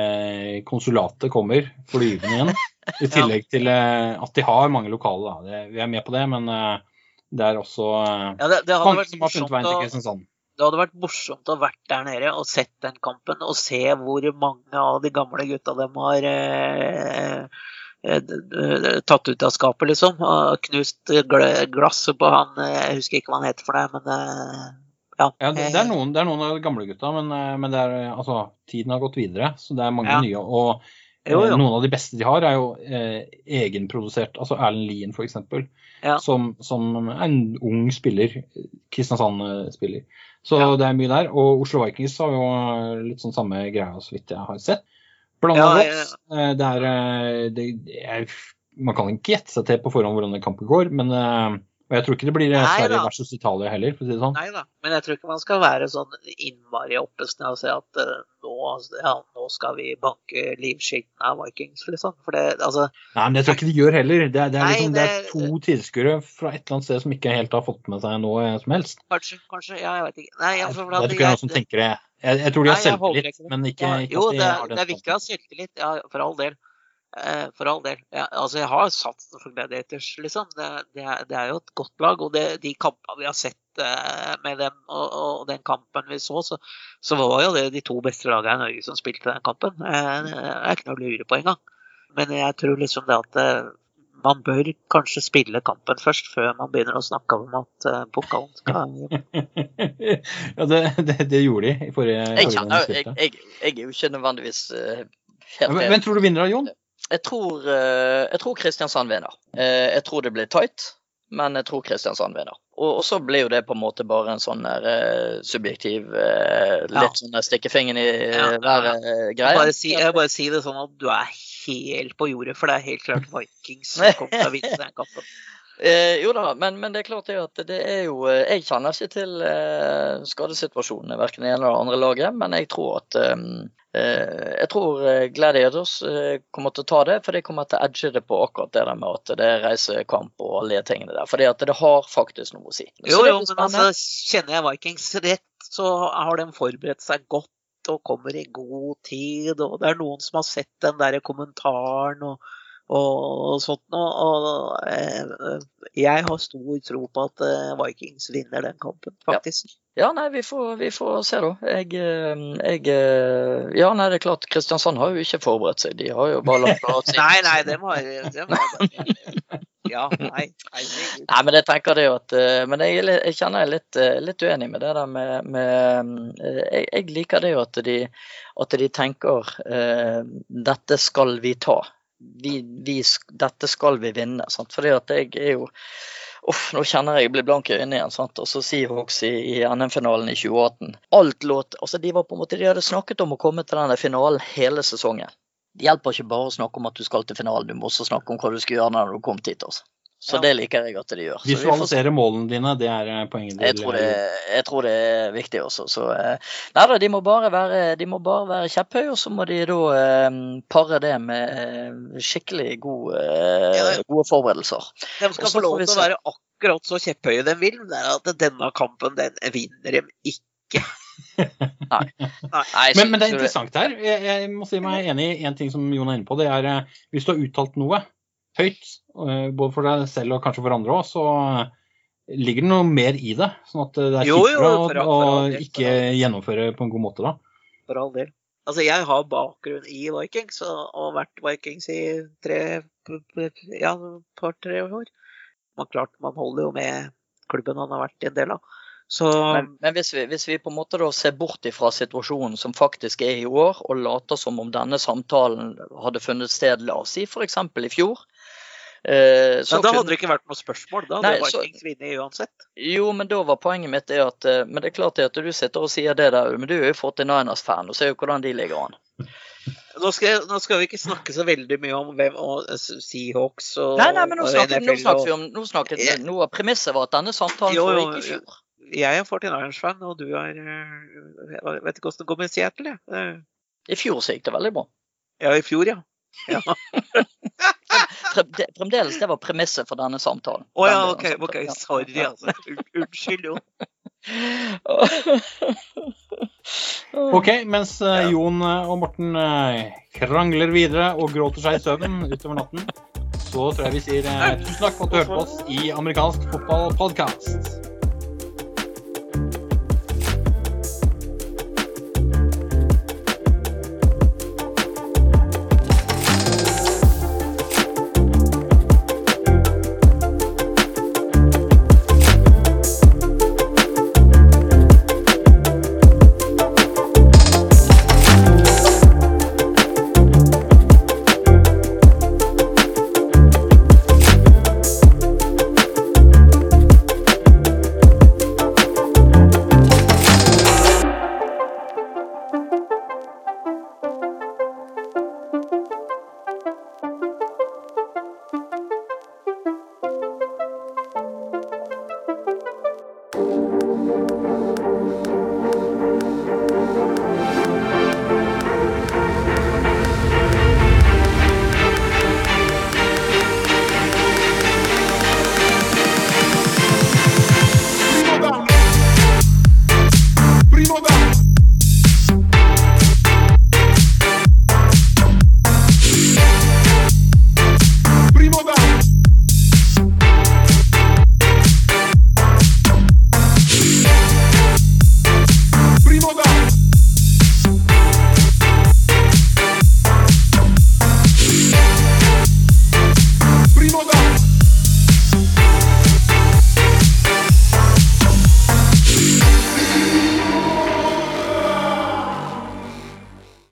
konsulatet kommer flyvende igjen. I tillegg til eh, at de har mange lokale. Da. Vi er med på det, men eh, det er også eh, ja det, det mange som har funnet veien til Kristiansand. Det hadde vært morsomt å vært der nede og sett den kampen, og se hvor mange av de gamle gutta dem har eh, tatt ut av skapet, liksom. Knust gl- glasset på han Jeg husker ikke hva han heter for det, men ja. Ja, det, er noen, det er noen av de gamle gutta, men, eh, men det er, eh, altså, tiden har gått videre. Så det er mange Ja. nye. Og eh, Jo, jo. noen av de beste de har, er jo eh, egenprodusert. Altså Erlend Lien, f.eks. Ja. Som, som er en ung spiller. Kristiansand-spiller. Så Ja. det er mye der. Og Oslo Vikings har jo litt sånn samme greia, så vidt jeg har sett. Blanda. Eh, Det er det, jeg, Man kan ikke gjette seg til på forhånd hvordan kampen går, men eh, og jeg tror ikke det blir Sverige versus Italia heller, for å si det sånn. Nei da. Men jeg tror ikke man skal være sånn innmari oppesnø og si at uh, nå, ja, nå skal vi banke livskiten av Vikings, liksom. For det, altså Nei, men det tror jeg ikke de gjør heller. Det er, det er, Nei, liksom, det er to tilskuere fra et eller annet sted som ikke helt har fått med seg noe som helst. kanskje, kanskje. Ja, jeg vet ikke. Nei, Jeg, altså, jeg for at tror ikke det er noen som jeg- tenker det. Jeg, jeg tror de har jeg selvtillit, men ikke, ikke jo, det har det er viktig å ha selvtillit, ja, for all del. Eh, for all del. Ja, altså, jeg har satt for Gladiators, liksom. Det, det, er, det er jo et godt lag. Og det, de kampene vi har sett eh, med dem, og, og den kampen vi så, så, så var jo det de to beste lagene i Norge som spilte den kampen. Eh, det er ikke noe å lure på engang. Men jeg tror liksom det at eh, man bør kanskje spille kampen først, før man begynner å snakke om at uh, pokalen skal ja, det, det, det gjorde de i forrige, Jeg, forrige gang kjenner, jeg, jeg, jeg er jo ikke nødvendigvis uh, helt men, tror du vinner da, Jon? Jeg tror, eh, jeg tror Kristiansand vinner. Eh, Jeg tror det blir tight, men jeg tror Kristiansand vinner. Og, så blir jo det på en måte bare en sånn der, eh, subjektiv, Litt Ja. sånn stikke fingeren i Ja, eh, greie. bare si, jeg bare si det sånn at du er helt på jordet, for det er helt klart Vikings som kommer til å vinne den kampen. Eh, jo da, men, men det er klart det at det er jo eh, Jeg kjenner ikke til eh, skadesituasjonene verken det ene eller det andre laget, men jeg tror at eh, eh, Jeg tror eh, Gladiators kommer til å ta det, for de kommer til å edge det på akkurat det der med at det er reisekamp og alle de tingene der. Fordi at det har faktisk noe å si. Så Jo, jo, men altså, kjenner jeg Vikings rett, så har de forberedt seg godt og kommer i god tid. Og det er noen som har sett den der kommentaren og, og sånt noe. Eh, jeg har stor tro på at eh, Vikings vinner den kampen, faktisk. Ja, nei, vi får, vi får se, da. Jeg, eh, jeg Ja, nei, det er klart, Kristiansand har jo ikke forberedt seg. De har jo bare lagt fra seg. Nei, nei, det det var Ja, nei. Nei, men jeg tenker det jo at Men jeg, jeg kjenner jeg er litt, litt uenig med det der med, med jeg, jeg liker det jo at de, at de tenker uh, dette skal vi ta. Vi, vi, dette skal vi vinne. Sant? Fordi at jeg er jo Uff, nå kjenner jeg jeg blir blank i øynene igjen. Sant? Og så Seahawks i, i NM-finalen i 2018. Alt låt Altså, de var på en måte De hadde snakket om å komme til denne finalen hele sesongen. Det hjelper ikke bare å snakke om at du skal til finalen, du må også snakke om hva du skal gjøre når du kom dit. Altså. Så Ja. det liker jeg at de gjør. Så vi får. Visualisere målene dine, det er eh, poenget. Jeg tror, det, jeg tror det er viktig også. Så eh, nei da, de må bare være, de må bare være kjepphøye, og så må de da eh, pare det med eh, skikkelig gode, eh, gode forberedelser. De skal få lov til å være akkurat så kjepphøye de vil. men Det er at denne kampen, den vinner de ikke. Nei, Nei, Men, men det er interessant her. Jeg, jeg må si meg enig i en ting som Jon er inne på. Det er hvis du har uttalt noe høyt, eh, både for deg selv og kanskje for andre òg, så eh, ligger det noe mer i det. Sånn at det er kjipere å, ikke gjennomføre på en god måte da. For all del. Altså, jeg har bakgrunn i Vikings og, har vært Vikings i tre Ja, par-tre år. Man klart, man holder jo med klubben han har vært en del av. Så Men, men hvis, vi, hvis vi på en måte da ser bort ifra situasjonen som faktisk er i år, og later som om denne samtalen hadde funnet sted, la oss si f.eks. i fjor eh, så men da hadde det ikke vært noe spørsmål. Da hadde ikke Vikings vunnet uansett. Jo, men da var poenget mitt det at eh, Men det er klart at du sitter og sier det der, men du er jo 49ers-fan og ser jo hvordan de ligger an. Nå skal, nå skal vi ikke snakke så veldig mye om hvem og eh, Seahawks og Nei, nei, men nå snakket, NFL, nå NFL snakker vi om nå snakket, Jeg- Noe av premisset var at denne samtalen Jo, foregikk i fjor. Jeg er 49ers-fan, og du er eh, Jeg vet ikke hvordan det går med Seattle, jeg. I fjor så gikk det veldig bra. Ja, i fjor, ja. ja. Fremdeles det var premisset for denne samtalen. Å ja, OK. ok. Sorry, altså. Unnskyld, jo. Ok, mens eh, Jon eh, og Morten eh, krangler videre og gråter seg i søvn utover natten, så tror jeg vi sier tusen takk for at du hørte på oss i amerikansk fotballpodkast.